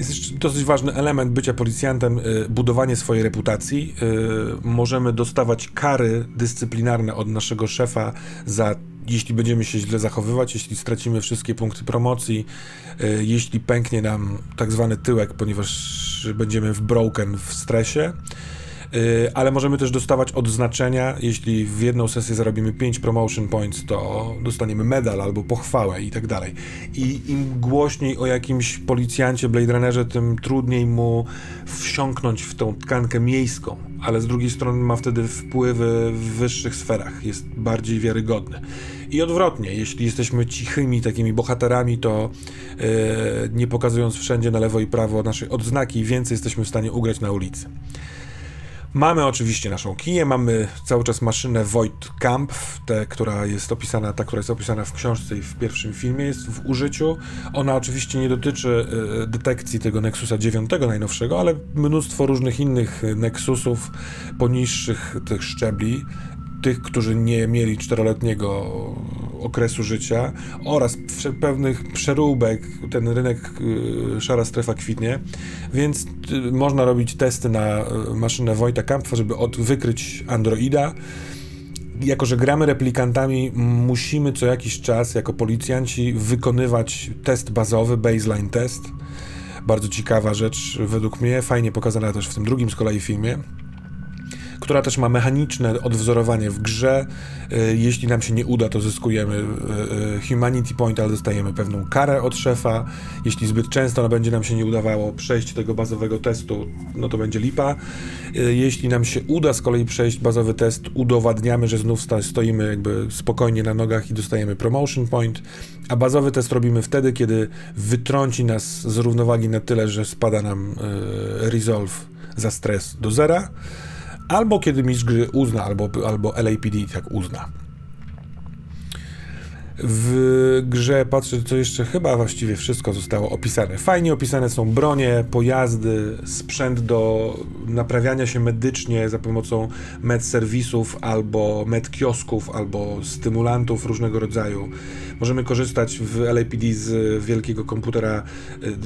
jest jeszcze dosyć ważny element bycia policjantem, y, budowanie swojej reputacji. Y, możemy dostawać kary dyscyplinarne od naszego szefa za jeśli będziemy się źle zachowywać, jeśli stracimy wszystkie punkty promocji, y, jeśli pęknie nam tak zwany tyłek, ponieważ będziemy w broken w stresie. Y, ale możemy też dostawać odznaczenia. Jeśli w jedną sesję zarobimy 5 promotion points, to dostaniemy medal albo pochwałę i tak dalej. I im głośniej o jakimś policjancie Blade Runnerze, tym trudniej mu wsiąknąć w tą tkankę miejską, ale z drugiej strony ma wtedy wpływy w wyższych sferach, jest bardziej wiarygodny. I odwrotnie, jeśli jesteśmy cichymi takimi bohaterami, to yy, nie pokazując wszędzie na lewo i prawo naszej odznaki, więcej jesteśmy w stanie ugrać na ulicy. Mamy oczywiście naszą kiję, mamy cały czas maszynę Void Camp, te, która jest opisana, ta, która jest opisana w książce i w pierwszym filmie jest w użyciu. Ona oczywiście nie dotyczy y, detekcji tego Nexusa 9 najnowszego, ale mnóstwo różnych innych Nexusów poniższych tych szczebli tych, którzy nie mieli czteroletniego okresu życia oraz pewnych przeróbek, ten rynek y, szara strefa kwitnie, więc y, można robić testy na y, maszynę Wojta Kampfa, żeby od, wykryć Androida. Jako, że gramy replikantami, musimy co jakiś czas jako policjanci wykonywać test bazowy, baseline test. Bardzo ciekawa rzecz według mnie, fajnie pokazana też w tym drugim z kolei filmie która też ma mechaniczne odwzorowanie w grze. E, jeśli nam się nie uda, to zyskujemy e, e, Humanity Point, ale dostajemy pewną karę od szefa. Jeśli zbyt często będzie nam się nie udawało przejść tego bazowego testu, no to będzie lipa. Jeśli nam się uda z kolei przejść bazowy test, udowadniamy, że znów stoimy jakby spokojnie na nogach i dostajemy Promotion Point. A bazowy test robimy wtedy, kiedy wytrąci nas z równowagi na tyle, że spada nam resolve za stres do zera albo kiedy mistrz gry uzna, albo, albo LAPD tak uzna. W grze patrzę, co jeszcze chyba właściwie wszystko zostało opisane. Fajnie opisane są bronie, pojazdy, sprzęt do naprawiania się medycznie za pomocą med serwisów albo med kiosków, albo stymulantów różnego rodzaju. Możemy korzystać w LAPD z wielkiego komputera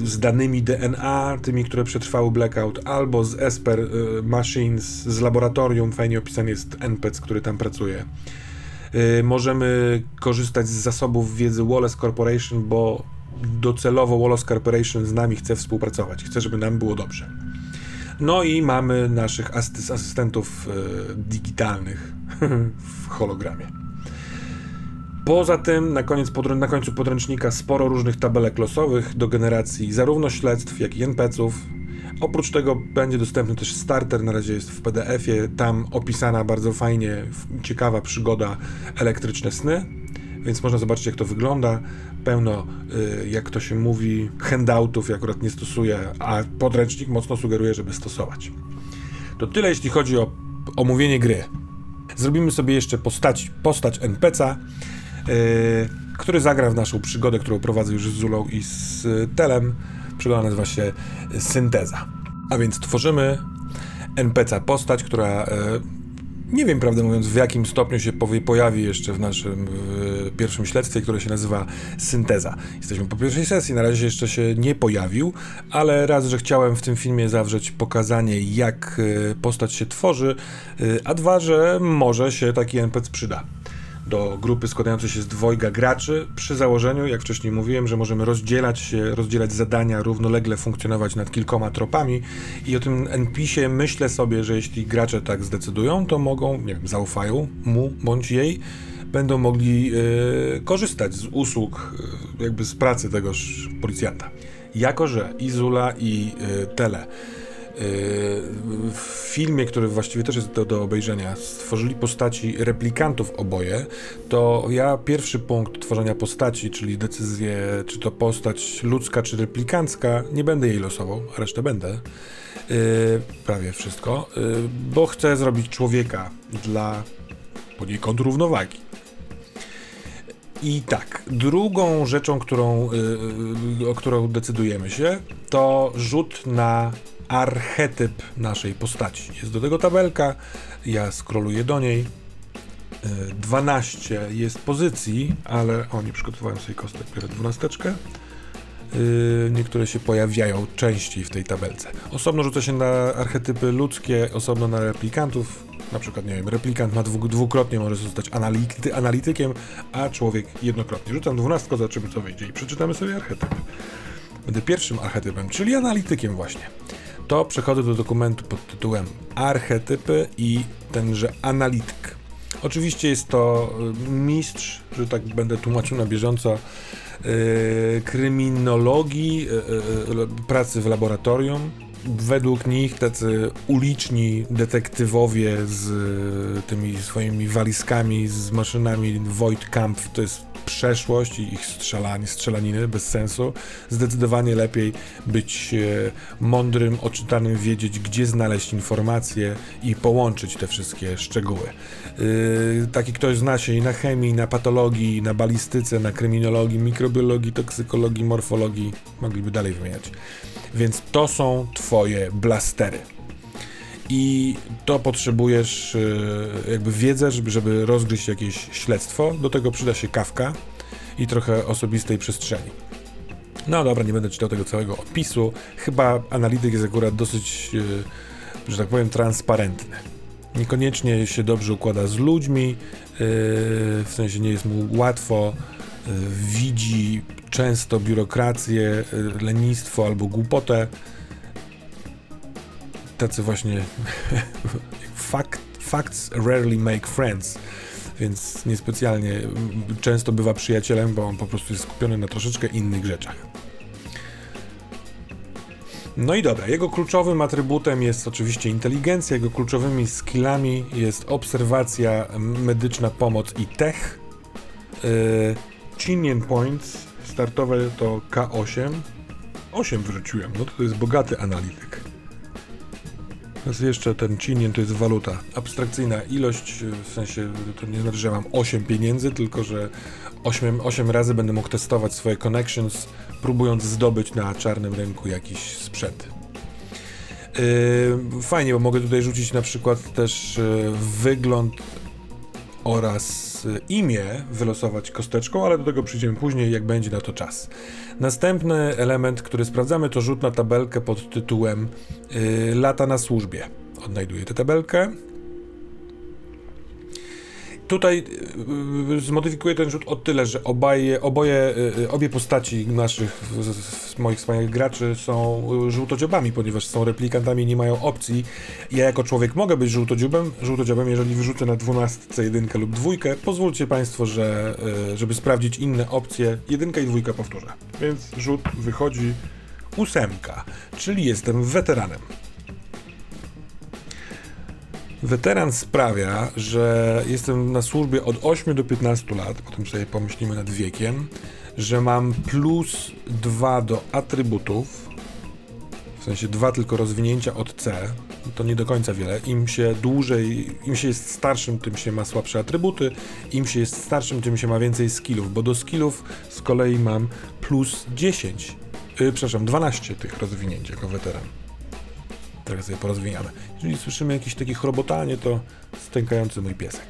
y, z danymi DNA, tymi, które przetrwały blackout, albo z Esper y, Machines, z laboratorium. Fajnie opisany jest NPC, który tam pracuje. Y, możemy korzystać z zasobów wiedzy Wallace Corporation, bo docelowo Wallace Corporation z nami chce współpracować, chce, żeby nam było dobrze. No i mamy naszych asy- asystentów e, digitalnych w hologramie. Poza tym na, koniec na końcu podręcznika sporo różnych tabelek losowych do generacji zarówno śledztw, jak i NPC-ów. Oprócz tego będzie dostępny też starter, na razie jest w PDF-ie, tam opisana bardzo fajnie, ciekawa przygoda elektryczne sny, więc można zobaczyć jak to wygląda. Pełno, y, jak to się mówi, handoutów, ja akurat nie stosuję, a podręcznik mocno sugeruje, żeby stosować. To tyle jeśli chodzi o omówienie gry. Zrobimy sobie jeszcze postać, postać NPC'a, yy, który zagra w naszą przygodę, którą prowadzę już z Zulą i z y, Telem. Przygoda nazywa się Synteza. A więc tworzymy NPC postać, która y, nie wiem, prawdę mówiąc, w jakim stopniu się pojawi jeszcze w naszym w pierwszym śledztwie, które się nazywa Synteza. Jesteśmy po pierwszej sesji, na razie jeszcze się nie pojawił, ale raz, że chciałem w tym filmie zawrzeć pokazanie, jak y, postać się tworzy, y, a dwa, że może się taki NPC przyda do grupy składającej się z dwojga graczy, przy założeniu, jak wcześniej mówiłem, że możemy rozdzielać się, rozdzielać zadania, równolegle funkcjonować nad kilkoma tropami i o tym NPC-ie myślę sobie, że jeśli gracze tak zdecydują, to mogą, nie wiem, zaufają mu bądź jej, będą mogli e, korzystać z usług, e, jakby z pracy tegoż policjanta. Jako, że i Zula i e, Tele w filmie, który właściwie też jest do, do obejrzenia, stworzyli postaci replikantów oboje, to ja pierwszy punkt tworzenia postaci, czyli decyzję, czy to postać ludzka, czy replikancka, nie będę jej losował, a resztę będę. Yy, prawie wszystko, yy, bo chcę zrobić człowieka dla poniekąd równowagi. I tak, drugą rzeczą, którą, yy, o którą decydujemy się, to rzut na archetyp naszej postaci. Jest do tego tabelka, ja scrolluję do niej. 12 jest pozycji, ale oni przygotowałem sobie kostek dopiero 12. Niektóre się pojawiają częściej w tej tabelce. Osobno rzuca się na archetypy ludzkie, osobno na replikantów. Na przykład, nie wiem, replikant ma dwu, dwukrotnie może zostać anality, analitykiem, a człowiek jednokrotnie. Rzucam 12, zobaczymy co wyjdzie i przeczytamy sobie archetyp. Będę pierwszym archetypem, czyli analitykiem właśnie to przechodzę do dokumentu pod tytułem Archetypy i tenże analityk. Oczywiście jest to y, mistrz, że tak będę tłumaczył na bieżąco, yy, kryminologii, yy, pracy w laboratorium. Według nich tacy uliczni detektywowie z tymi swoimi walizkami, z maszynami Void Camp to jest przeszłość i ich strzelanie, strzelaniny bez sensu. Zdecydowanie lepiej być e, mądrym, oczytanym, wiedzieć, gdzie znaleźć informacje i połączyć te wszystkie szczegóły. Yy, taki ktoś zna się i na chemii, na patologii, na balistyce, na kryminologii, mikrobiologii, toksykologii, morfologii, mogliby dalej wymieniać. Więc to są twoje blastery i to potrzebujesz e, jakby wiedzę, żeby, żeby rozgryźć jakieś śledztwo. Do tego przyda się kawka i trochę osobistej przestrzeni. No dobra, nie będę czytał tego całego opisu. Chyba analityk jest akurat dosyć, e, że tak powiem, transparentny. Niekoniecznie się dobrze układa z ludźmi, e, w sensie nie jest mu łatwo, widzi często biurokrację, lenistwo albo głupotę tacy właśnie fact, facts rarely make friends, więc niespecjalnie często bywa przyjacielem, bo on po prostu jest skupiony na troszeczkę innych rzeczach. No i dobra, jego kluczowym atrybutem jest oczywiście inteligencja, jego kluczowymi skillami jest obserwacja, medyczna pomoc i tech. Yy, Chinian Points startowe to K8. 8 wyrzuciłem, no to jest bogaty analityk. Teraz jeszcze ten cinien to jest waluta. Abstrakcyjna ilość, w sensie to nie znaczy, że mam 8 pieniędzy, tylko że 8, 8 razy będę mógł testować swoje connections, próbując zdobyć na czarnym rynku jakiś sprzęt. Yy, fajnie, bo mogę tutaj rzucić na przykład też yy, wygląd oraz imię wylosować kosteczką, ale do tego przyjdziemy później, jak będzie na to czas. Następny element, który sprawdzamy, to rzut na tabelkę pod tytułem yy, Lata na służbie. Odnajduję tę tabelkę. Tutaj y, zmodyfikuję ten rzut o tyle, że obaje, oboje, y, obie postaci naszych, moich wspaniałych graczy są y, żółtodziobami, ponieważ są replikantami i nie mają opcji. Ja jako człowiek mogę być żółtodziobem, żółtodziobem, jeżeli wyrzucę na 12 jedynkę lub dwójkę. Pozwólcie Państwo, że żeby sprawdzić inne opcje, jedynka i dwójka powtórzę. Więc rzut wychodzi ósemka, czyli jestem weteranem. Weteran sprawia, że jestem na służbie od 8 do 15 lat, potem sobie pomyślimy nad wiekiem, że mam plus 2 do atrybutów, w sensie dwa tylko rozwinięcia od C, to nie do końca wiele. Im się dłużej, im się jest starszym, tym się ma słabsze atrybuty, im się jest starszym, tym się ma więcej skillów, bo do skillów z kolei mam plus 10, yy, przepraszam, 12 tych rozwinięć jako weteran. Trochę sobie porozwijamy. Jeżeli słyszymy jakieś takie chrobotanie, to stękający mój piesek.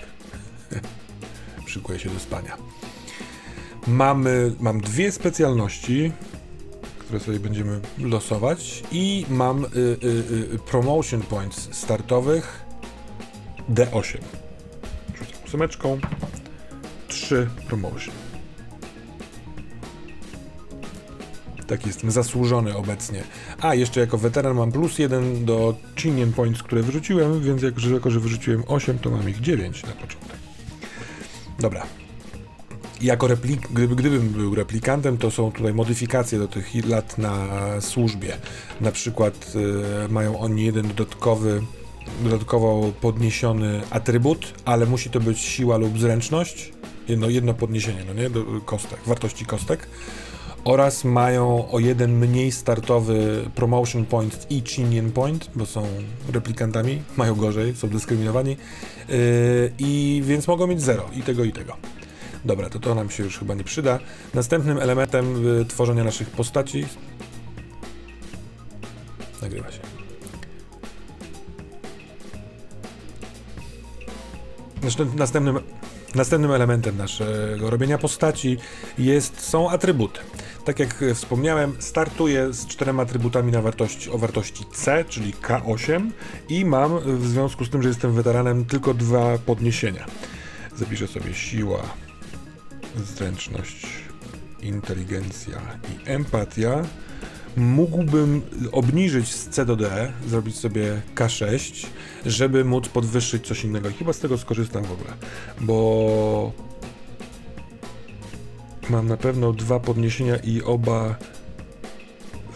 Szykuje się do spania. Mamy, mam dwie specjalności, które sobie będziemy losować i mam y, y, y, promotion points startowych D8. Rzucam ósemeczką. 3 promotion. Tak, jestem zasłużony obecnie. A, jeszcze jako weteran mam plus jeden do Chinian Points, które wyrzuciłem, więc jak, jako, że wyrzuciłem 8, to mam ich 9 na początek. Dobra. Jako replik, gdyby, gdybym był replikantem, to są tutaj modyfikacje do tych lat na służbie. Na przykład y, mają oni jeden dodatkowy dodatkowo podniesiony atrybut, ale musi to być siła lub zręczność. Jedno, jedno podniesienie, no nie? Do kostek, wartości kostek oraz mają o jeden mniej startowy promotion point i chinian point, bo są replikantami, mają gorzej, są dyskryminowani yy, i więc mogą mieć zero i tego i tego. Dobra, to to nam się już chyba nie przyda. Następnym elementem yy, tworzenia naszych postaci nagrywa się. Następnym, następnym elementem naszego robienia postaci jest, są atrybuty. Tak jak wspomniałem, startuję z czterema atrybutami na wartości, o wartości C, czyli K8 i mam w związku z tym, że jestem weteranem, tylko dwa podniesienia. Zapiszę sobie siła, zręczność, inteligencja i empatia. Mógłbym obniżyć z C do D, zrobić sobie K6, żeby móc podwyższyć coś innego. I chyba z tego skorzystam w ogóle, bo Mam na pewno dwa podniesienia i oba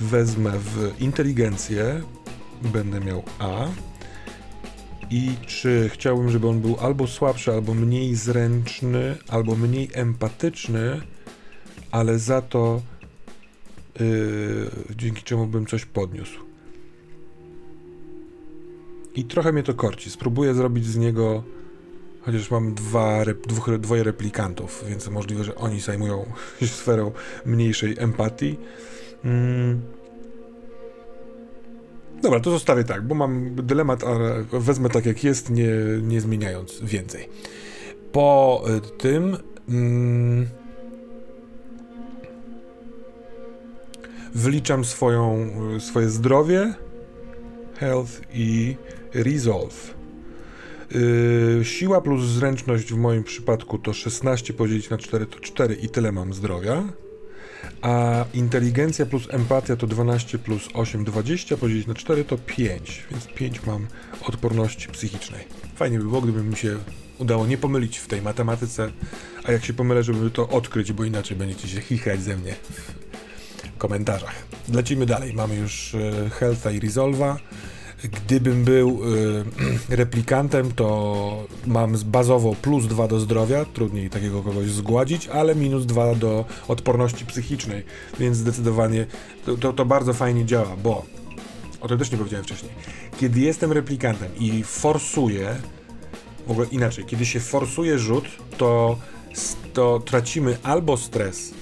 wezmę w inteligencję. Będę miał A. I czy chciałbym, żeby on był albo słabszy, albo mniej zręczny, albo mniej empatyczny, ale za to yy, dzięki czemu bym coś podniósł. I trochę mnie to korci. Spróbuję zrobić z niego Chociaż mam dwa, dwóch, dwoje replikantów, więc możliwe, że oni zajmują się sferą mniejszej empatii. Mm. Dobra, to zostawię tak, bo mam dylemat, ale wezmę tak jak jest, nie, nie zmieniając więcej. Po y, tym. Mm, wyliczam swoją, swoje zdrowie, health i resolve. Yy, siła plus zręczność w moim przypadku to 16 podzielić na 4 to 4 i tyle mam zdrowia. A inteligencja plus empatia to 12 plus 8, 20 podzielić na 4 to 5, więc 5 mam odporności psychicznej. Fajnie by było, gdyby mi się udało nie pomylić w tej matematyce, a jak się pomylę, żeby to odkryć, bo inaczej będziecie się chichrać ze mnie w komentarzach. Lecimy dalej. Mamy już e, Healtha i Resolve'a. Gdybym był y, replikantem, to mam bazowo plus 2 do zdrowia, trudniej takiego kogoś zgładzić, ale minus 2 do odporności psychicznej, więc zdecydowanie to, to, to bardzo fajnie działa, bo o tym też nie powiedziałem wcześniej. Kiedy jestem replikantem i forsuję, w ogóle inaczej, kiedy się forsuje rzut, to, to tracimy albo stres,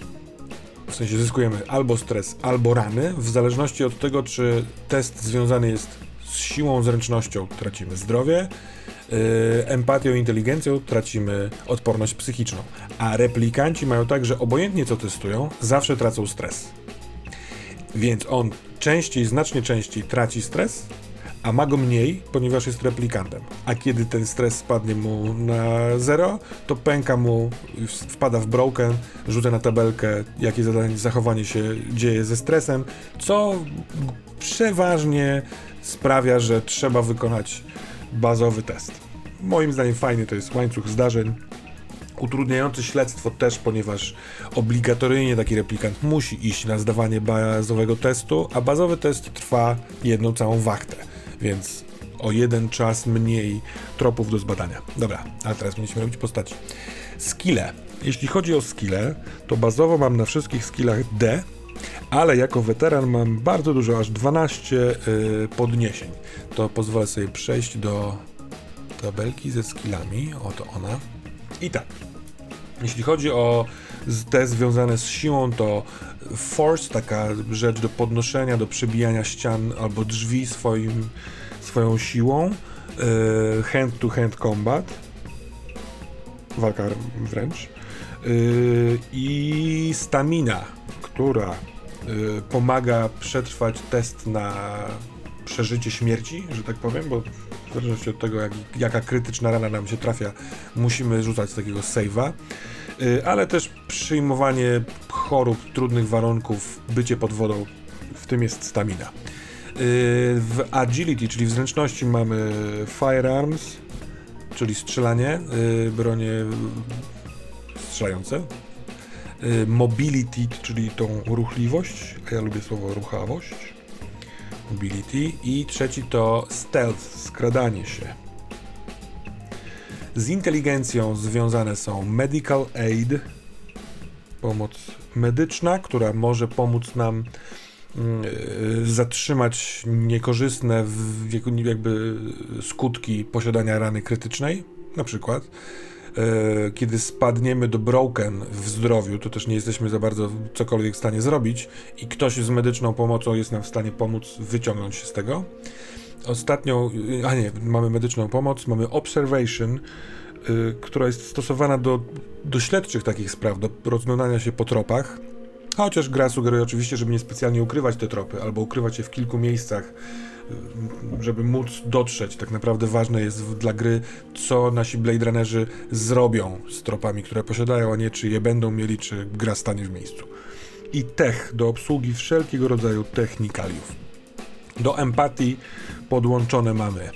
w sensie zyskujemy albo stres, albo rany, w zależności od tego, czy test związany jest siłą, zręcznością tracimy zdrowie, yy, empatią, inteligencją tracimy odporność psychiczną. A replikanci mają tak, że obojętnie co testują, zawsze tracą stres. Więc on częściej, znacznie częściej traci stres, a ma go mniej, ponieważ jest replikantem. A kiedy ten stres spadnie mu na zero, to pęka mu, wpada w broken, rzuca na tabelkę, jakie zadanie, zachowanie się dzieje ze stresem, co przeważnie sprawia, że trzeba wykonać bazowy test. Moim zdaniem fajny to jest łańcuch zdarzeń, utrudniający śledztwo też, ponieważ obligatoryjnie taki replikant musi iść na zdawanie bazowego testu, a bazowy test trwa jedną całą wachtę, więc o jeden czas mniej tropów do zbadania. Dobra, ale teraz będziemy robić postaci. Skille. Jeśli chodzi o skille, to bazowo mam na wszystkich skillach D, ale jako weteran mam bardzo dużo, aż 12 yy, podniesień. To pozwolę sobie przejść do tabelki ze skillami. Oto ona. I tak, jeśli chodzi o te związane z siłą, to force, taka rzecz do podnoszenia, do przebijania ścian albo drzwi swoim, swoją siłą, e, hand to hand combat, walka wręcz, e, i stamina, która pomaga przetrwać test na przeżycie śmierci, że tak powiem, bo w zależności od tego, jak, jaka krytyczna rana nam się trafia, musimy rzucać takiego save'a, y, ale też przyjmowanie chorób, trudnych warunków, bycie pod wodą, w tym jest stamina. Y, w agility, czyli w zręczności mamy firearms, czyli strzelanie, y, bronie strzelające. Mobility, czyli tą ruchliwość, a ja lubię słowo ruchawość. Mobility. I trzeci to stealth, skradanie się. Z inteligencją związane są medical aid, pomoc medyczna, która może pomóc nam mm, zatrzymać niekorzystne jakby skutki posiadania rany krytycznej, na przykład kiedy spadniemy do broken w zdrowiu, to też nie jesteśmy za bardzo cokolwiek w stanie zrobić i ktoś z medyczną pomocą jest nam w stanie pomóc wyciągnąć się z tego. Ostatnią, a nie, mamy medyczną pomoc, mamy observation, y, która jest stosowana do, do śledczych takich spraw, do rozglądania się po tropach. Chociaż gra sugeruje oczywiście, żeby nie specjalnie ukrywać te tropy, albo ukrywać je w kilku miejscach, żeby móc dotrzeć. Tak naprawdę ważne jest dla gry, co nasi Blade Runnerzy zrobią z tropami, które posiadają, a nie czy je będą mieli, czy gra stanie w miejscu. I tech do obsługi wszelkiego rodzaju technikaliów. Do empatii podłączone mamy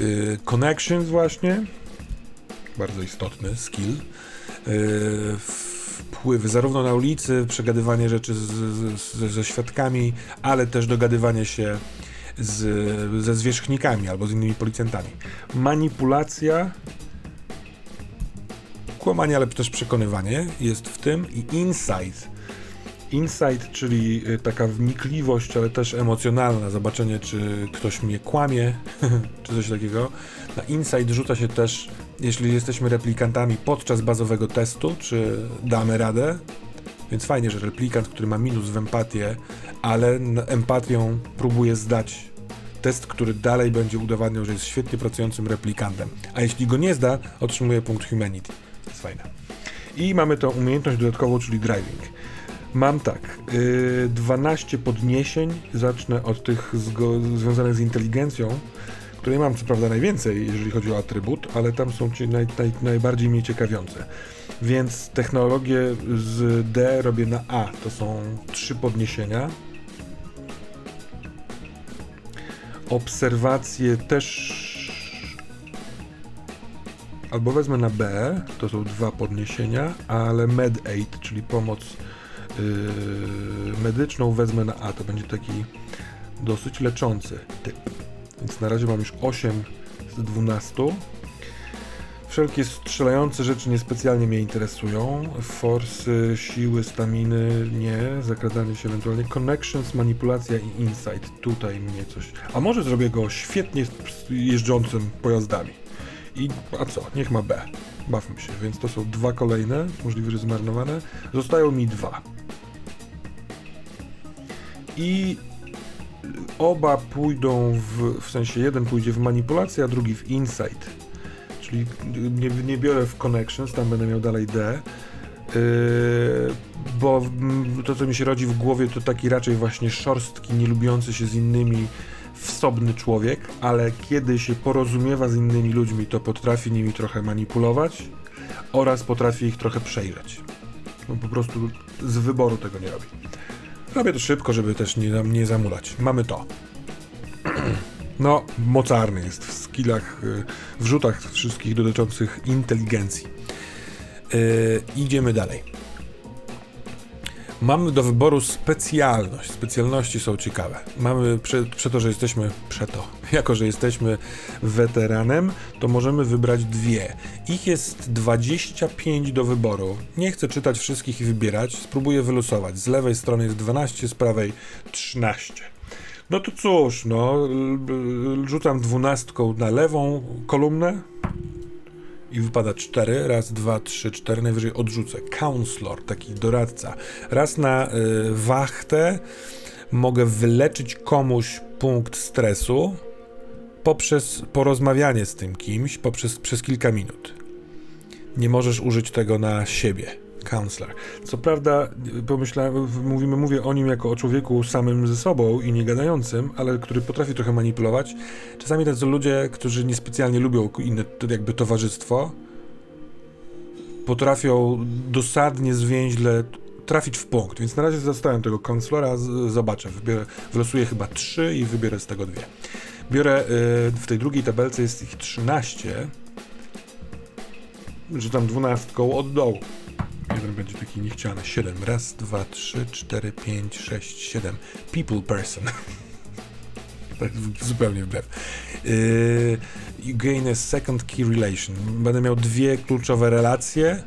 yy, connections właśnie, bardzo istotny skill, yy, wpływy zarówno na ulicy, przegadywanie rzeczy z, z, ze świadkami, ale też dogadywanie się z, ze zwierzchnikami albo z innymi policjantami. Manipulacja, kłamanie, ale też przekonywanie jest w tym i insight. Insight, czyli y, taka wnikliwość, ale też emocjonalna, zobaczenie, czy ktoś mnie kłamie, czy coś takiego. Na insight rzuca się też, jeśli jesteśmy replikantami podczas bazowego testu, czy damy radę. Więc fajnie, że replikant, który ma minus w empatię, ale empatią próbuje zdać test, który dalej będzie udowadniał, że jest świetnie pracującym replikantem. A jeśli go nie zda, otrzymuje punkt Humanity. To jest fajne. I mamy tą umiejętność dodatkową, czyli driving. Mam tak, yy, 12 podniesień, zacznę od tych związanych z inteligencją, której mam co prawda najwięcej, jeżeli chodzi o atrybut, ale tam są ci naj, naj, najbardziej mnie ciekawiące. Więc technologię z D robię na A, to są trzy podniesienia, obserwacje też albo wezmę na B, to są dwa podniesienia, ale med aid, czyli pomoc yy, medyczną wezmę na A, to będzie taki dosyć leczący typ. Więc na razie mam już 8 z 12. Wszelkie strzelające rzeczy niespecjalnie mnie interesują. Force, siły, staminy nie. Zakradanie się ewentualnie. Connections, manipulacja i insight. Tutaj mnie coś... A może zrobię go świetnie jeżdżącym pojazdami. I a co? Niech ma B. Bawmy się. Więc to są dwa kolejne, możliwe, że zmarnowane. Zostają mi dwa. I oba pójdą w, w sensie jeden pójdzie w manipulację, a drugi w insight czyli nie, nie biorę w Connections, tam będę miał dalej D, yy, bo to, co mi się rodzi w głowie, to taki raczej właśnie szorstki, nie lubiący się z innymi wsobny człowiek, ale kiedy się porozumiewa z innymi ludźmi, to potrafi nimi trochę manipulować oraz potrafi ich trochę przejrzeć. No po prostu z wyboru tego nie robi. Robię to szybko, żeby też nie, nie zamulać. Mamy to. No, mocarny jest w skillach, y, w rzutach wszystkich dotyczących inteligencji. Yy, idziemy dalej. Mamy do wyboru specjalność. Specjalności są ciekawe. Mamy prze, prze to, że jesteśmy przeto. Jako, że jesteśmy weteranem, to możemy wybrać dwie. Ich jest 25 do wyboru. Nie chcę czytać wszystkich i wybierać. Spróbuję wylosować. Z lewej strony jest 12, z prawej 13. No to cóż, no, rzucam dwunastką na lewą kolumnę, i wypada 4, raz, dwa, trzy, cztery, najwyżej odrzucę. Counselor, taki doradca. Raz na y, wachtę mogę wyleczyć komuś punkt stresu poprzez porozmawianie z tym kimś poprzez, przez kilka minut. Nie możesz użyć tego na siebie Counselor. Co prawda, pomyślałem, mówimy, mówię o nim jako o człowieku samym ze sobą i nie gadającym, ale który potrafi trochę manipulować. Czasami tacy ludzie, którzy niespecjalnie lubią inne jakby towarzystwo, potrafią dosadnie, zwięźle trafić w punkt, więc na razie zostawiam tego konsulora, zobaczę, wybiorę, wylosuję chyba 3 i wybiorę z tego dwie. Biorę, y, w tej drugiej tabelce jest ich 13, rzucam dwunastką od dołu. Jeden będzie taki niechciany. 7. Raz, dwa, trzy, cztery, pięć, sześć, siedem. People person. tak zupełnie wbrew. Yy, you gain a second key relation. Będę miał dwie kluczowe relacje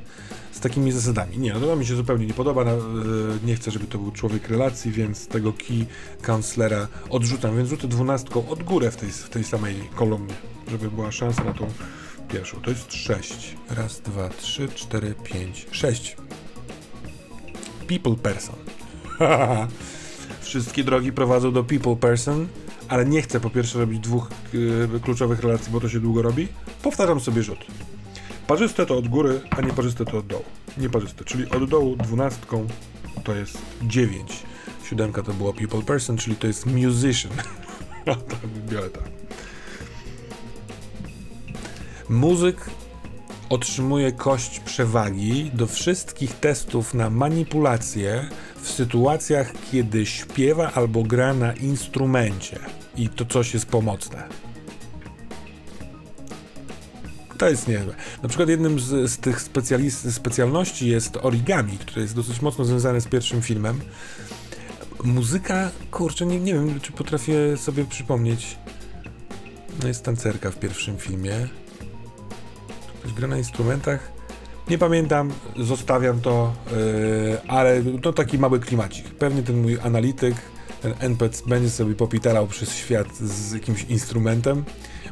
z takimi zasadami. Nie, no to mi się zupełnie nie podoba. Yy, nie chcę, żeby to był człowiek relacji, więc tego key counselora odrzucam. Więc rzucę dwunastką od górę w tej, w tej samej kolumnie, żeby była szansa na tą pierwszą. To jest 6. Raz, dwa, trzy, cztery, pięć, sześć. People person. Wszystkie drogi prowadzą do people person, ale nie chcę po pierwsze robić dwóch yy, kluczowych relacji, bo to się długo robi. Powtarzam sobie rzut. Parzyste to od góry, a nieparzyste to od dołu. Nieparzyste, czyli od dołu dwunastką to jest 9. Siódemka to było people person, czyli to jest musician. tak, biorę tak. Muzyk otrzymuje kość przewagi do wszystkich testów na manipulację w sytuacjach, kiedy śpiewa albo gra na instrumencie i to coś jest pomocne. To jest niezłe. Na przykład jednym z, z tych specjalności jest origami, które jest dosyć mocno związane z pierwszym filmem. Muzyka, kurczę, nie, nie wiem, czy potrafię sobie przypomnieć. No jest tancerka w pierwszym filmie. Ktoś gra na instrumentach. Nie pamiętam, zostawiam to, yy, ale to taki mały klimacik. Pewnie ten mój analityk, ten NPC będzie sobie popiterał przez świat z jakimś instrumentem,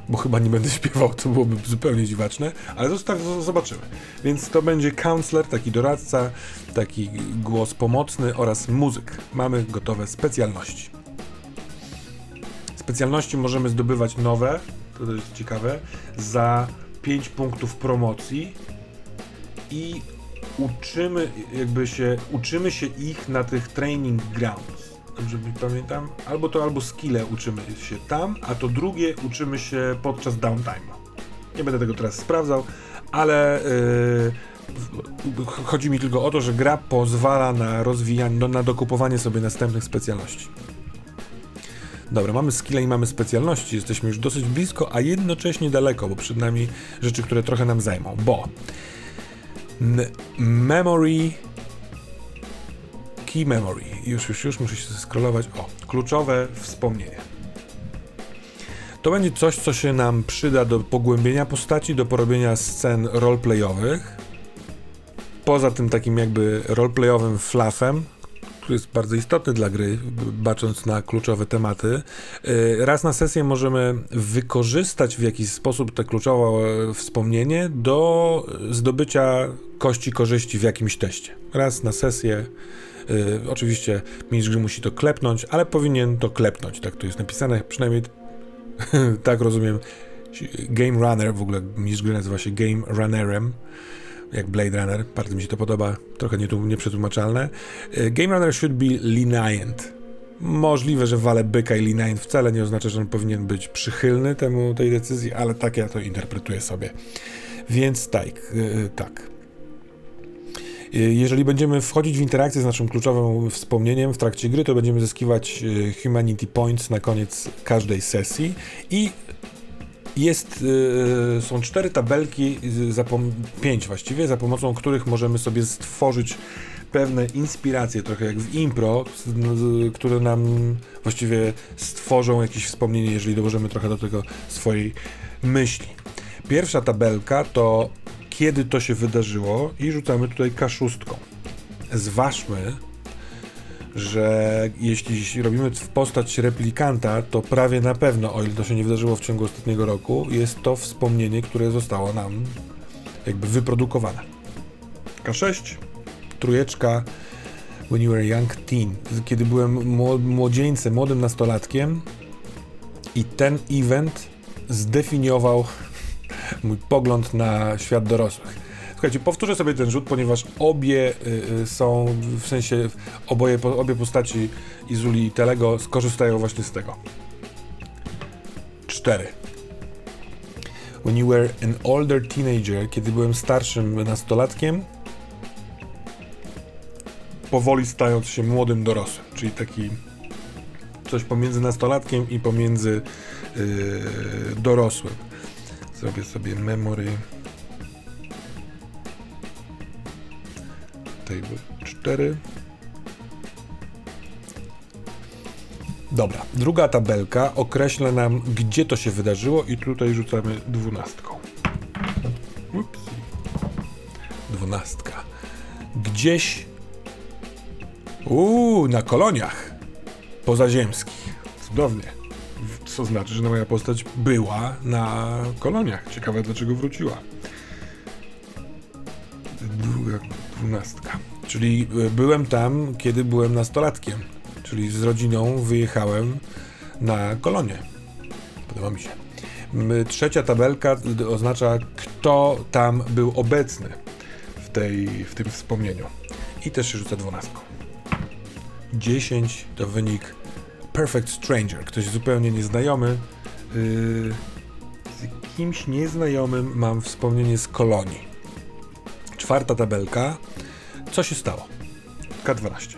bo chyba nie będę śpiewał, to byłoby zupełnie dziwaczne, ale zostaw, zobaczymy. Więc to będzie counselor, taki doradca, taki głos pomocny oraz muzyk. Mamy gotowe specjalności. Specjalności możemy zdobywać nowe, to jest ciekawe, za 5 punktów promocji i uczymy jakby się, uczymy się ich na tych training grounds. Dobrze pamiętam? Albo to, albo skille uczymy się tam, a to drugie uczymy się podczas downtime'u. Nie będę tego teraz sprawdzał, ale yy, chodzi mi tylko o to, że gra pozwala na rozwijanie, no, na dokupowanie sobie następnych specjalności. Dobra, mamy skille i mamy specjalności, jesteśmy już dosyć blisko, a jednocześnie daleko, bo przed nami rzeczy, które trochę nam zajmą, bo memory key memory, już, już, już muszę się scrollować, o, kluczowe wspomnienie. To będzie coś, co się nam przyda do pogłębienia postaci, do porobienia scen roleplayowych. Poza tym takim jakby roleplayowym fluffem, który jest bardzo istotny dla gry, bacząc na kluczowe tematy. Y, raz na sesję możemy wykorzystać w jakiś sposób te kluczowe wspomnienie do zdobycia kości korzyści w jakimś teście. Raz na sesję. Y, oczywiście mistrz gry musi to klepnąć, ale powinien to klepnąć, tak to jest napisane, przynajmniej tak rozumiem. Game Runner, w ogóle mistrz gry nazywa się Game Runnerem jak Blade Runner. Bardzo mi się to podoba, trochę nie, nieprzetłumaczalne. E, Game Runner should be lenient. Możliwe, że wale byka i Lee wcale nie oznacza, że on powinien być przychylny temu tej decyzji, ale tak ja to interpretuję sobie. Więc tak, yy, tak. Jeżeli będziemy wchodzić w interakcję z naszym kluczowym wspomnieniem w trakcie gry, to będziemy zyskiwać Humanity Points na koniec każdej sesji i jest, yy, są cztery tabelki, za pięć właściwie, za pomocą których możemy sobie stworzyć pewne inspiracje, trochę jak w impro, które nam właściwie stworzą jakieś wspomnienie, jeżeli dołożymy trochę do tego swojej myśli. Pierwsza tabelka to kiedy to się wydarzyło i rzucamy tutaj kaszustką. Zważmy, że jeśli robimy w postać replikanta, to prawie na pewno, o ile to się nie wydarzyło w ciągu ostatniego roku, jest to wspomnienie, które zostało nam jakby wyprodukowane. K6, trójeczka When You Were Young Teen, kiedy byłem młodzieńcem, młodym nastolatkiem i ten event zdefiniował mój pogląd na świat dorosłych. Słuchajcie, powtórzę sobie ten rzut, ponieważ obie y, y, są, w sensie oboje, obie postaci Izuli i Telego skorzystają właśnie z tego. Cztery. When you were an older teenager, kiedy byłem starszym nastolatkiem, powoli stając się młodym dorosłym, czyli taki coś pomiędzy nastolatkiem i pomiędzy yy, dorosłym. Zrobię sobie memory. Table 4. Dobra, druga tabelka określa nam, gdzie to się wydarzyło i tutaj rzucamy dwunastką. Ups. Dwunastka. Gdzieś Uuu, na koloniach pozaziemskich. Cudownie. Co znaczy, że moja postać była na koloniach. Ciekawe, dlaczego wróciła. Druga dwunastka. Czyli e, byłem tam, kiedy byłem nastolatkiem. Czyli z rodziną wyjechałem na kolonie. Podoba mi się. Trzecia tabelka oznacza, kto tam był obecny w, tej, w tym wspomnieniu. I też się rzuca dwunastką. 10 to wynik Perfect Stranger, ktoś zupełnie nieznajomy. Yy, z kimś nieznajomym mam wspomnienie z kolonii. Czwarta tabelka. Co się stało? K12.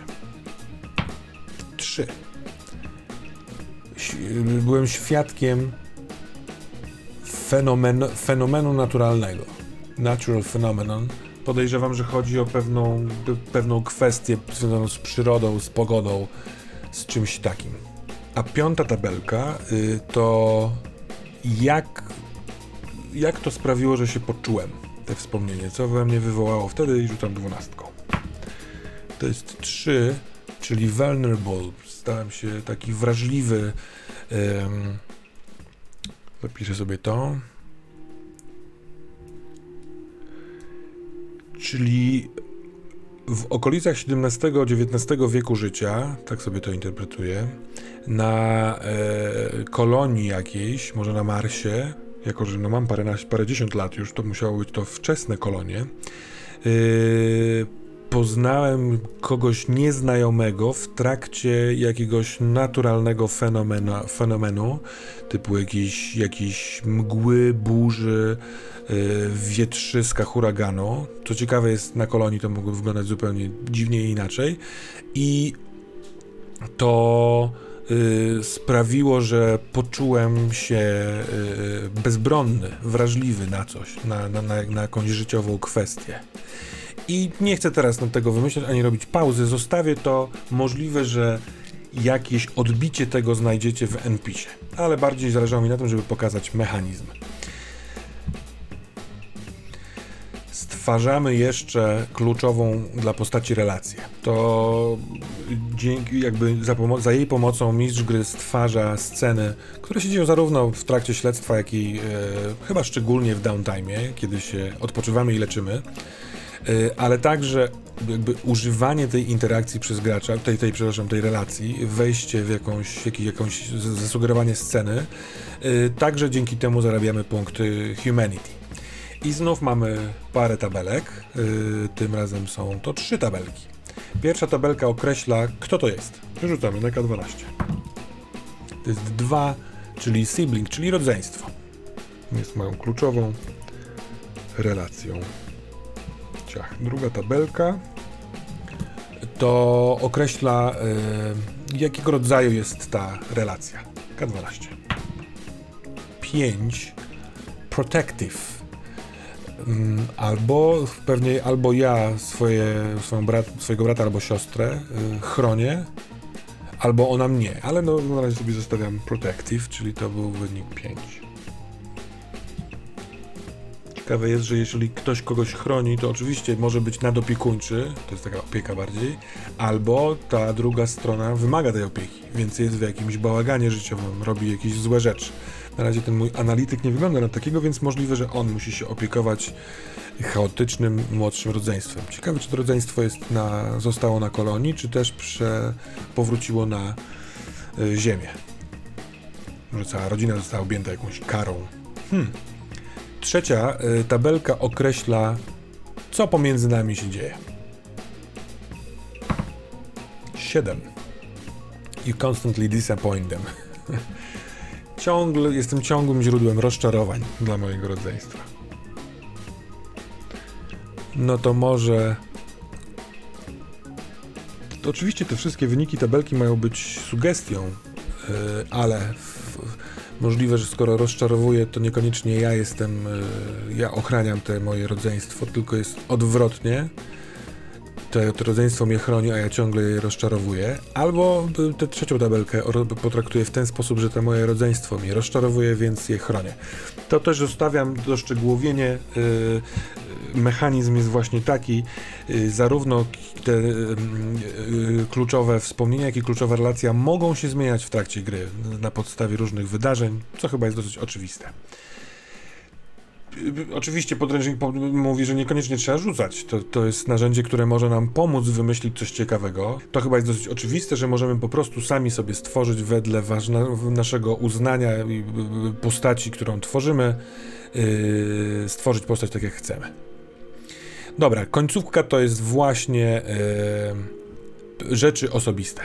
3. Byłem świadkiem fenomen, fenomenu naturalnego. Natural phenomenon podejrzewam, że chodzi o pewną, pewną kwestię związaną z przyrodą, z pogodą, z czymś takim. A piąta tabelka y, to jak, jak to sprawiło, że się poczułem, te wspomnienie, co we mnie wywołało wtedy i rzucam dwunastką. To jest trzy, czyli vulnerable. Stałem się taki wrażliwy. Um, zapiszę sobie to. czyli w okolicach XVII-XIX wieku życia, tak sobie to interpretuję, na e, kolonii jakiejś, może na Marsie, jako że no mam parę, parędziesiąt lat już, to musiało być to wczesne kolonie, e, poznałem kogoś nieznajomego w trakcie jakiegoś naturalnego fenomenu, typu jakiejś, jakiejś mgły, burzy, Y, wietrzyska huraganu. Co ciekawe jest, na kolonii to mogło wyglądać zupełnie dziwnie i inaczej. I to y, sprawiło, że poczułem się y, bezbronny, wrażliwy na coś, na, na, na, na jakąś życiową kwestię. I nie chcę teraz na tego wymyślać ani robić pauzy. Zostawię to możliwe, że jakieś odbicie tego znajdziecie w NPisie, ale bardziej zależało mi na tym, żeby pokazać mechanizm. Stwarzamy jeszcze kluczową dla postaci relację. To dzięki, jakby za, za, jej pomocą mistrz gry stwarza sceny, które się dzieją zarówno w trakcie śledztwa, jak i e, chyba szczególnie w downtime, kiedy się odpoczywamy i leczymy, e, ale także jakby używanie tej interakcji przez gracza, tej, tej, przepraszam, tej relacji, wejście w jakąś, jak, jakąś zasugerowanie sceny, e, także dzięki temu zarabiamy punkty humanity. I znów mamy parę tabelek. Yy, tym razem są to trzy tabelki. Pierwsza tabelka określa, kto to jest. Wyrzucamy na K12. To jest 2, czyli sibling, czyli rodzeństwo. Jest moją kluczową relacją. Ciach. Druga tabelka to określa, y, jakiego rodzaju jest ta relacja. K12. 5 protective. Mm, Albo pewnie albo ja swoje, brat, swojego brata albo siostrę y, chronię, albo ona mnie, ale no na razie sobie zostawiam protective, czyli to był wynik 5. Ciekawe jest, że jeżeli ktoś kogoś chroni, to oczywiście może być nadopiekuńczy, to jest taka opieka bardziej, albo ta druga strona wymaga tej opieki, więc jest w jakimś bałaganie życiowym, robi jakieś złe rzeczy. Na razie ten mój analityk nie wygląda na takiego, więc możliwe, że on musi się opiekować chaotycznym młodszym rodzeństwem. Ciekawe, czy to rodzeństwo jest na, zostało na kolonii, czy też prze, powróciło na y, ziemię. Może cała rodzina została objęta jakąś karą. Hmm. Trzecia y, tabelka określa, co pomiędzy nami się dzieje. 7. You constantly disappoint them. Ciągle, jestem ciągłym źródłem rozczarowań dla mojego rodzeństwa. No to może. To oczywiście te wszystkie wyniki tabelki mają być sugestią, yy, ale w, możliwe, że skoro rozczarowuję, to niekoniecznie ja jestem, yy, ja ochraniam te moje rodzeństwo, tylko jest odwrotnie. To, to rodzeństwo mnie chroni, a ja ciągle je rozczarowuję. Albo y, tę trzecią tabelkę potraktuję w ten sposób, że to moje rodzeństwo mnie rozczarowuje, więc je chronię. To też zostawiam doszczegółowienie. Yy, mechanizm jest właśnie taki, y, zarówno te y, y, kluczowe wspomnienia, jak i kluczowa relacja mogą się zmieniać w trakcie gry na podstawie różnych wydarzeń, co chyba jest dosyć oczywiste. Oczywiście podręcznik po- mówi, że niekoniecznie trzeba rzucać. To, to jest narzędzie, które może nam pomóc wymyślić coś ciekawego. To chyba jest dosyć oczywiste, że możemy po prostu sami sobie stworzyć wedle ważna, naszego uznania i y, y, postaci, którą tworzymy, yy, stworzyć postać tak jak chcemy. Dobra, końcówka to jest właśnie yy, rzeczy osobiste.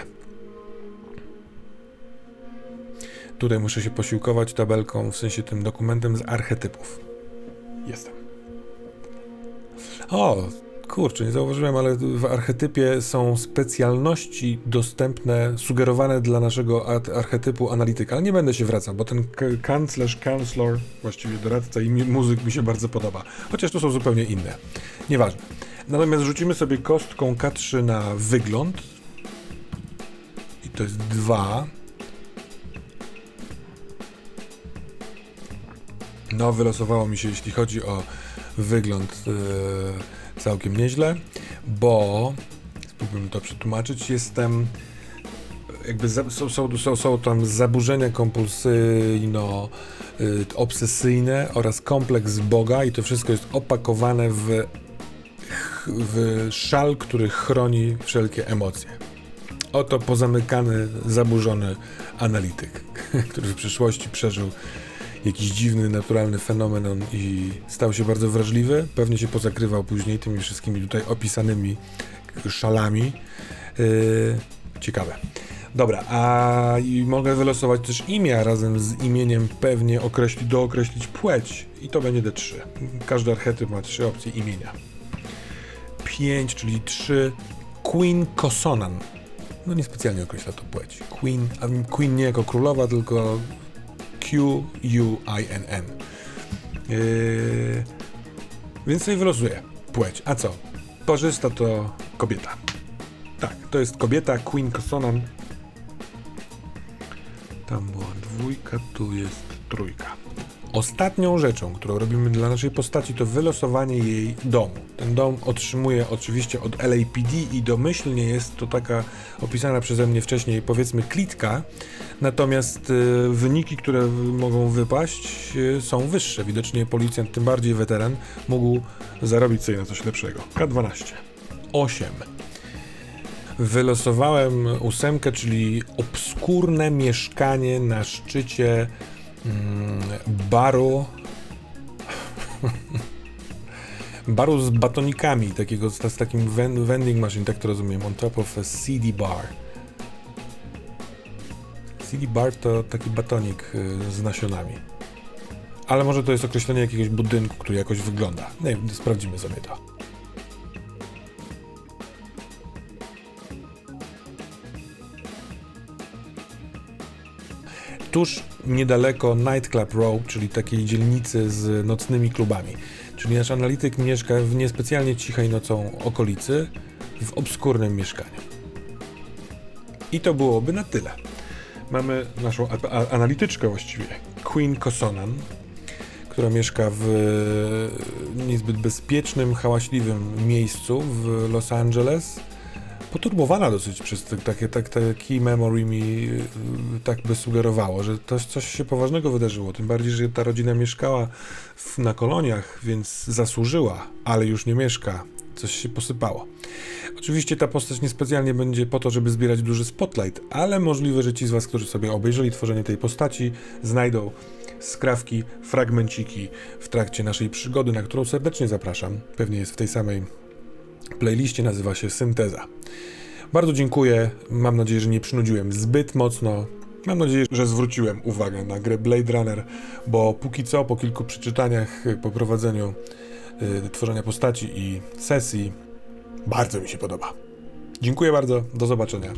Tutaj muszę się posiłkować tabelką, w sensie tym dokumentem z archetypów. Jestem. O, kurczę, nie zauważyłem, ale w archetypie są specjalności dostępne, sugerowane dla naszego ar- archetypu analityka, ale nie będę się wracał, bo ten kanclerz, counselor, właściwie doradca i muzyk mi się bardzo podoba. Chociaż to są zupełnie inne. Nieważne. Natomiast rzucimy sobie kostką K3 na wygląd. I to jest dwa. No, wylosowało mi się, jeśli chodzi o wygląd, yy, całkiem nieźle, bo spróbujmy to przetłumaczyć. Jestem. Jakby za, są, są, są, są tam zaburzenia kompulsyjno y, obsesyjne oraz kompleks Boga i to wszystko jest opakowane w, w szal, który chroni wszelkie emocje. Oto pozamykany, zaburzony analityk, który w przeszłości przeżył jakiś dziwny, naturalny fenomen i stał się bardzo wrażliwy. Pewnie się pozakrywał później tymi wszystkimi tutaj opisanymi szalami. Yy, ciekawe. Dobra, a mogę wylosować też imię, a razem z imieniem pewnie określić, dookreślić płeć i to będzie D3. Każdy archetyp ma trzy opcje imienia. 5, czyli 3. Queen Kosonan. No niespecjalnie określa to płeć. Queen, a Queen nie jako królowa, tylko Q-U-I-N-N. Yy, więc sobie wylosuję płeć. A co? Parzysta to kobieta. Tak, to jest kobieta, Queen Kosonan. Tam była dwójka, tu jest trójka. Ostatnią rzeczą, którą robimy dla naszej postaci, to wylosowanie jej domu. Ten dom otrzymuje oczywiście od LAPD i domyślnie jest to taka opisana przeze mnie wcześniej, powiedzmy, klitka, natomiast y, wyniki, które mogą wypaść, y, są wyższe. Widocznie policjant, tym bardziej weteran, mógł zarobić sobie na coś lepszego. K12. 8. Wylosowałem ósemkę, czyli obskurne mieszkanie na szczycie baru. baru z batonikami, takiego z, z takim ven- vending machine, tak to rozumiem, on top of a CD bar. CD bar to taki batonik y, z nasionami. Ale może to jest określenie jakiegoś budynku, który jakoś wygląda. Nie sprawdzimy sobie to. Tuż niedaleko Nightclub Row, czyli takiej dzielnicy z nocnymi klubami. Czyli nasz analityk mieszka w niespecjalnie cichej nocą okolicy, w obskurnym mieszkaniu. I to byłoby na tyle. Mamy naszą analityczkę właściwie, Queen Kosonan, która mieszka w niezbyt bezpiecznym, hałaśliwym miejscu w Los Angeles poturbowana dosyć przez te, takie, tak, taki memory mi y, tak by sugerowało, że to coś się poważnego wydarzyło. Tym bardziej, że ta rodzina mieszkała w, na koloniach, więc zasłużyła, ale już nie mieszka. Coś się posypało. Oczywiście ta postać niespecjalnie będzie po to, żeby zbierać duży spotlight, ale możliwe, że ci z Was, którzy sobie obejrzeli tworzenie tej postaci, znajdą skrawki, fragmenciki w trakcie naszej przygody, na którą serdecznie zapraszam. Pewnie jest w tej samej playliście, nazywa się Synteza. Bardzo dziękuję. Mam nadzieję, że nie przynudziłem zbyt mocno. Mam nadzieję, że zwróciłem uwagę na grę Blade Runner, bo póki co, po kilku przeczytaniach, po prowadzeniu y, tworzenia postaci i sesji, bardzo mi się podoba. Dziękuję bardzo. Do zobaczenia.